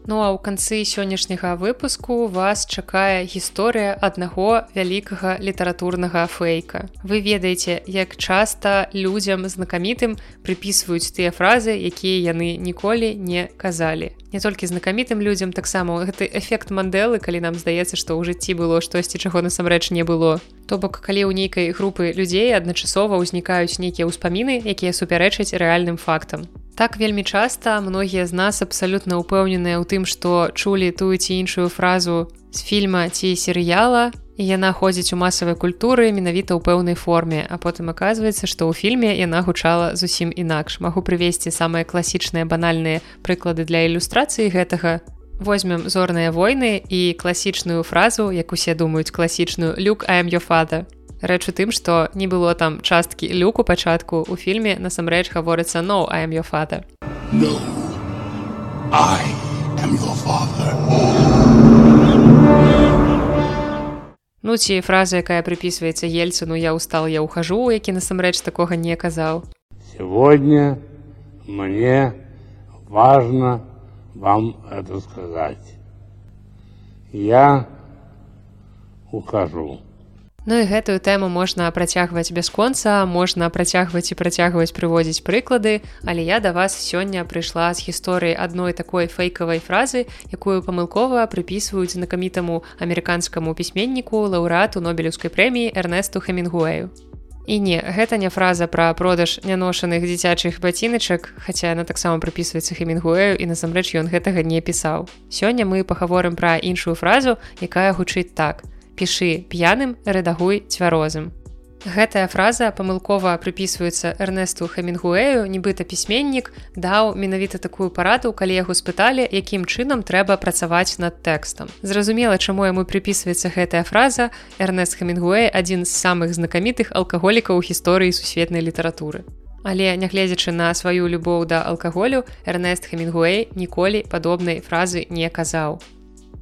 Ну а ў канцы сённяшняга выпуску вас чакае гісторыя аднаго вялікага літаратурнага фэйка. Вы ведаеце, як часта людзям знакамітым прыпісваюць тыя фразы, якія яны ніколі не казалі. Не толькі знакамітым людзям таксама гэты эфект мандэлы, калі нам здаецца, што ў жыцці было штосьці, чаго насамрэч не было. То бок калі ў нейкай групы людзей адначасова ўзнікаюць нейкія ўспаміны, якія супярэчаць рэальным фактам. Так вельмі часта многія з нас абсалютна ўпэўненыя ў тым, што чулі тую ці іншую фразу з фільма ці серыяла, і яна ходзіць у масавай культуры менавіта ў пэўнай форме, а потым аказваецца, што ў фільме яна гучала зусім інакш. Магу прывесці самыя класічныя банальныя прыклады для ілюстрацыі гэтага. Возьмем зорныя войны і класічную фразу, як усе думаюць класічную люк your father. Рэч у тым, што не было там часткі люку пачатку у фільме насамрэч гаворыцца no I am your father. No, I am your father. Ну ці фраза, якая прыпісваецца ельцыну я устал я ухожу, які насамрэч такога не казаў. Сегодня мне важно вам это сказать. Я ухожу. Ну і гэтую тэму можна працягваць бясконца, можна працягваць і працягваць прыводзіць прыклады, але я да вас сёння прыйшла з гісторыі адной такой фэйкавай фразы, якую памылкова прыпісваюць знакамітаму амерыканскаму пісьменніку лаўрату нобелеўскай прэміі Эрнесту Хемінгуэю. І не, гэта не фраза пра продаж няношаных дзіцячых баціначак, хаця яна таксама прыпісваецца хемінгуэю і насамрэч ён гэтага не пісаў. Сёння мы пагаворым пра іншую фразу, якая гучыць так пішы п'яным рэдагуй цвярозым. Гэтая фраза памылкова прыпісваецца Эрнесту Хемінгуэю, нібыта пісьменнік даў менавіта такую параду, калі яго спыталі, якім чынам трэба працаваць над тэкстам. Зразумела, чаму яму прыпісваецца гэтая фраза Эрнест Хемінгуэй адзін з самых знакамітых алкаголікаў гісторыі сусветнай літаратуры. Але нягледзячы на сваю любоў да алкаголю, Эрнест Хемінгуэй ніколі падобнай фразы не казаў.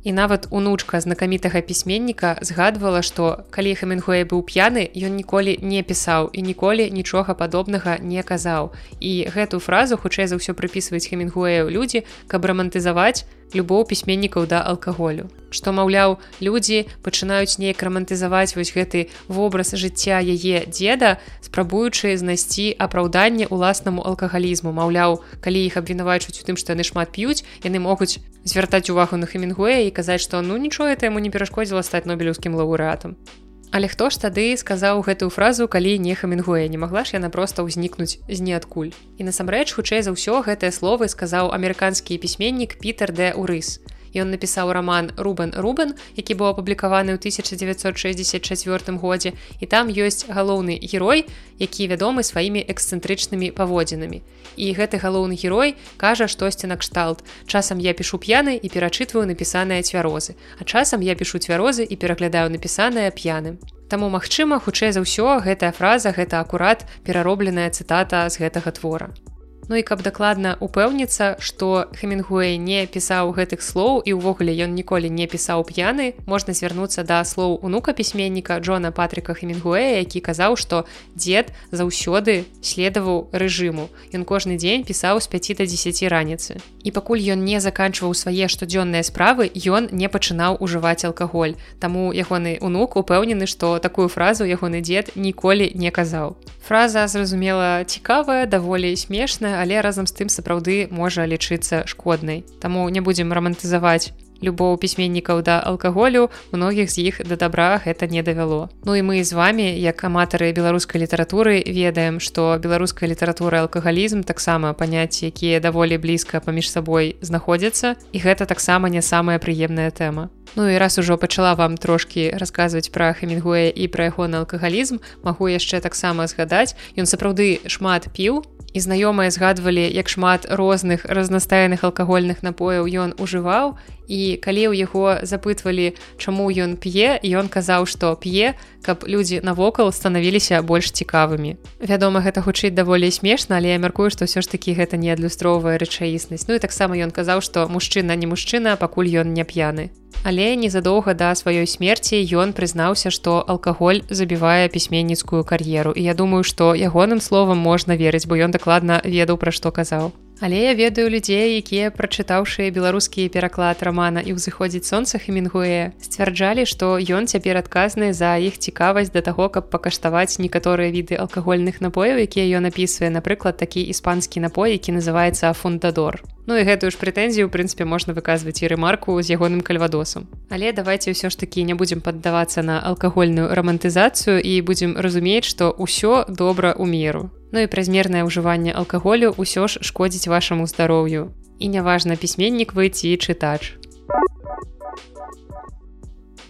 І нават унучка знакамітага пісьменніка згадвала, што калі Хаменгуэй быў п'яны, ён ніколі не пісаў і ніколі нічога падобнага не казаў. І гэту фразу хутчэй за ўсё прыпісваюць Хемінгуэю людзі, каб рамантызаваць любоў пісьменнікаў да алкаголю. Што маўляў, людзі пачынаюць неяк рамантызаваць вось гэты вобраз жыцця яе дзеда, спрабуючы знайсці апраўданне ўласнаму алкагалізму. Маўляў, калі іх абвінавачваюць у тым, што яны шмат п'юць, яны могуць звяртаць увагу на хемінгуэ і казаць што ну нічого это яму не перашкодзіла стаць нобелеўскім лаўрэатам але хто ж тады сказаў гэтую фразу калі не хамінгуэ не магла ж яна проста ўзнікнуць з ніадкуль і насамрэч хутчэй за ўсё гэтыя словы сказаў амерыканскі пісьменнік Пітер де урыс Ён напісаў роман Рубен Рубен, які быў апублікаваны ў 1964 годзе і там ёсць галоўны герой, які вядомы сваімі эксцэнтрычнымі паводзінамі. І гэты галоўны герой кажа штосьці накшталт. Часам я пішу п'яны і перачытваю напісаныя цвярозы. А часам я пішу цвярозы і пераглядаю напісанае п'яным. Таму магчыма, хутчэй за ўсё гэтая фраза гэта акурат пераробленая цытата з гэтага твора. Ну і каб дакладна упэўніцца што хемінгуэй не пісаў гэтых слоў і ўвогуле ён ніколі не пісаў п'яны можна звярнуцца да слоў унука пісьменніка Джона патрика хемінгуэя які казаў што дзед заўсёды следаваў рэжыму. Ён кожны дзень пісаў з 5 до 10 раніцы. І пакуль ён не заканчваў свае штодзённыя справы ён не пачынаў ужываць алкаголь. Таму ягоны унук упэўнены што такую фразу ягоны дзед ніколі не казаў. Фраза зразумела цікавая даволі смешная але разам з тым сапраўды можа лічыцца шкоднай. Таму не будзем рамантызаваць любоў пісьменнікаў да алкаголю многіх з іх да добра гэта не давяло Ну і мы з вами як аматары беларускай літаратуры ведаем што беларуская літаратура алкагалізм таксама паняцці якія даволі блізка паміж сабой знаходзяцца і гэта таксама не самая прыемная тэма Ну і раз ужо пачала вам трошки расказваць пра хамінгуэ і пра ягоны алкагалізм магу яшчэ таксама згадаць ён сапраўды шмат піў і знаёмыя згадвалі як шмат розных разнастайных алкагольных напояў ён ужываў і калі ў яго запытвалі чаму ён п'е ён казаў што п'е каб людзі навокал станавіліся больш цікавымі. Вядома гэта гучыць даволі смешна але я мяркую што ўсё ж такі гэта не адлюстроўвае рэчаіснасць. Ну і таксама ён казаў што мужчына не мужчына пакуль ён не п'яны. Але незадоўга да сваёй смерці ён прызнаўся што алкаголь забівае пісьменніцкую кар'еру. І я думаю што ягоным словам можна верыць бо ён дакладна ведаў пра што казаў Але я ведаю людзей, якія прачытаўшы беларускі пераклад рамана і ўзыходзіць сонца хемінгуэ, сцвярджалі, што ён цяпер адказны за іх цікавасць да таго, каб пакаштаваць некаторыя віды алкагольных напояў, якія ён апісвае, напрыклад, такі іспанскі напой, які называецца фундадор. Ну і гэтую ж прэтэнзію, у прынцыпе, можна выказваць і рэмарку з ягоным кальвадосам. Але давайте ўсё ж такі не будзем паддавацца на алкагольную рамантызацыю і будзем разумець, што ўсё добра ў меру. Ну і празмернае ўжыванне алкаголю ўсё ж шкодзіць вашаму здароўю. І няважна пісьменнік вы ці чытач.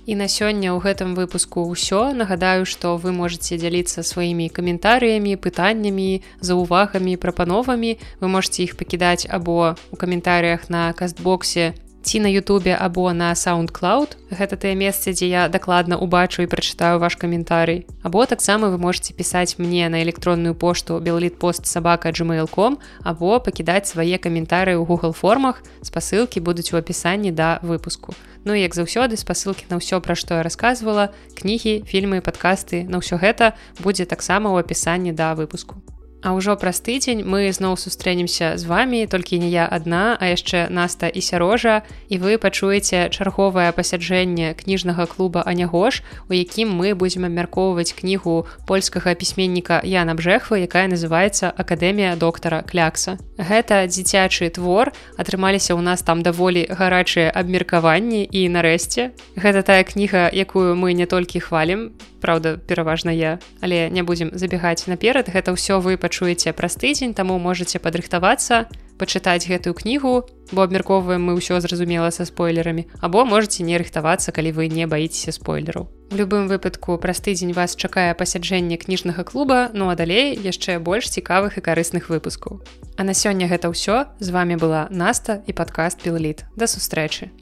І на сёння ў гэтым выпуску ўсё нагадаю, што вы можете дзяліцца сваімі каментарыямі, пытаннямі, заўвагамі, прапановамі. Вы можете іх пакідаць або у каментарыях на кастбоксе ці на Ютубе або на SoundCloud. Гэта тыя месцы, дзе я дакладна убачу і прачытаю ваш каментарый. Або таксама вы можете пісаць мне на электронную пошту беллітпост сабака gmail.com або пакідаць свае каментары ў Google формах. Спасылкі будуць у апісанні да выпуску. Ну як заўсёды спасылкі на ўсё, пра што я рассказывала, кнігі, фільмы, падкасты, на ўсё гэта будзе таксама ў апісанні да выпуску. А ўжо праз тыдзень мы зноў сустрэнемся з вами толькі не я адна, а яшчэ наста і сярожа і вы пачуеце чарговае пасяджэнне кніжнага клуба Анягош, у якім мы будзем абмяркоўваць кнігу польскага пісьменніка Яна Бжэхва, якая называецца акадэмія доктара клякса. Гэта дзіцячы твор атрымаліся ў нас там даволі гарачыя абмеркаванні і нарэшце. Гэта тая кніга, якую мы не толькі хвалім, Праўда, пераважна я, але не будзем забегаць наперад, гэта ўсё вы пачу пачуеце праз тыдзень таму можете падрыхтавацца пачытаць гэтую кнігу бо абмяркоўваем мы ўсё зразумела са спойлерамі або можете не рыхтавацца калі вы не баіцеся спойлеру любым выпадку праз тыдзень вас чакае пасяджэнне кніжнага клуба ну а далей яшчэ больш цікавых і карысных выпускаў. А на сёння гэта ўсё. З вами была наста і падкаст пілліт да сустрэчы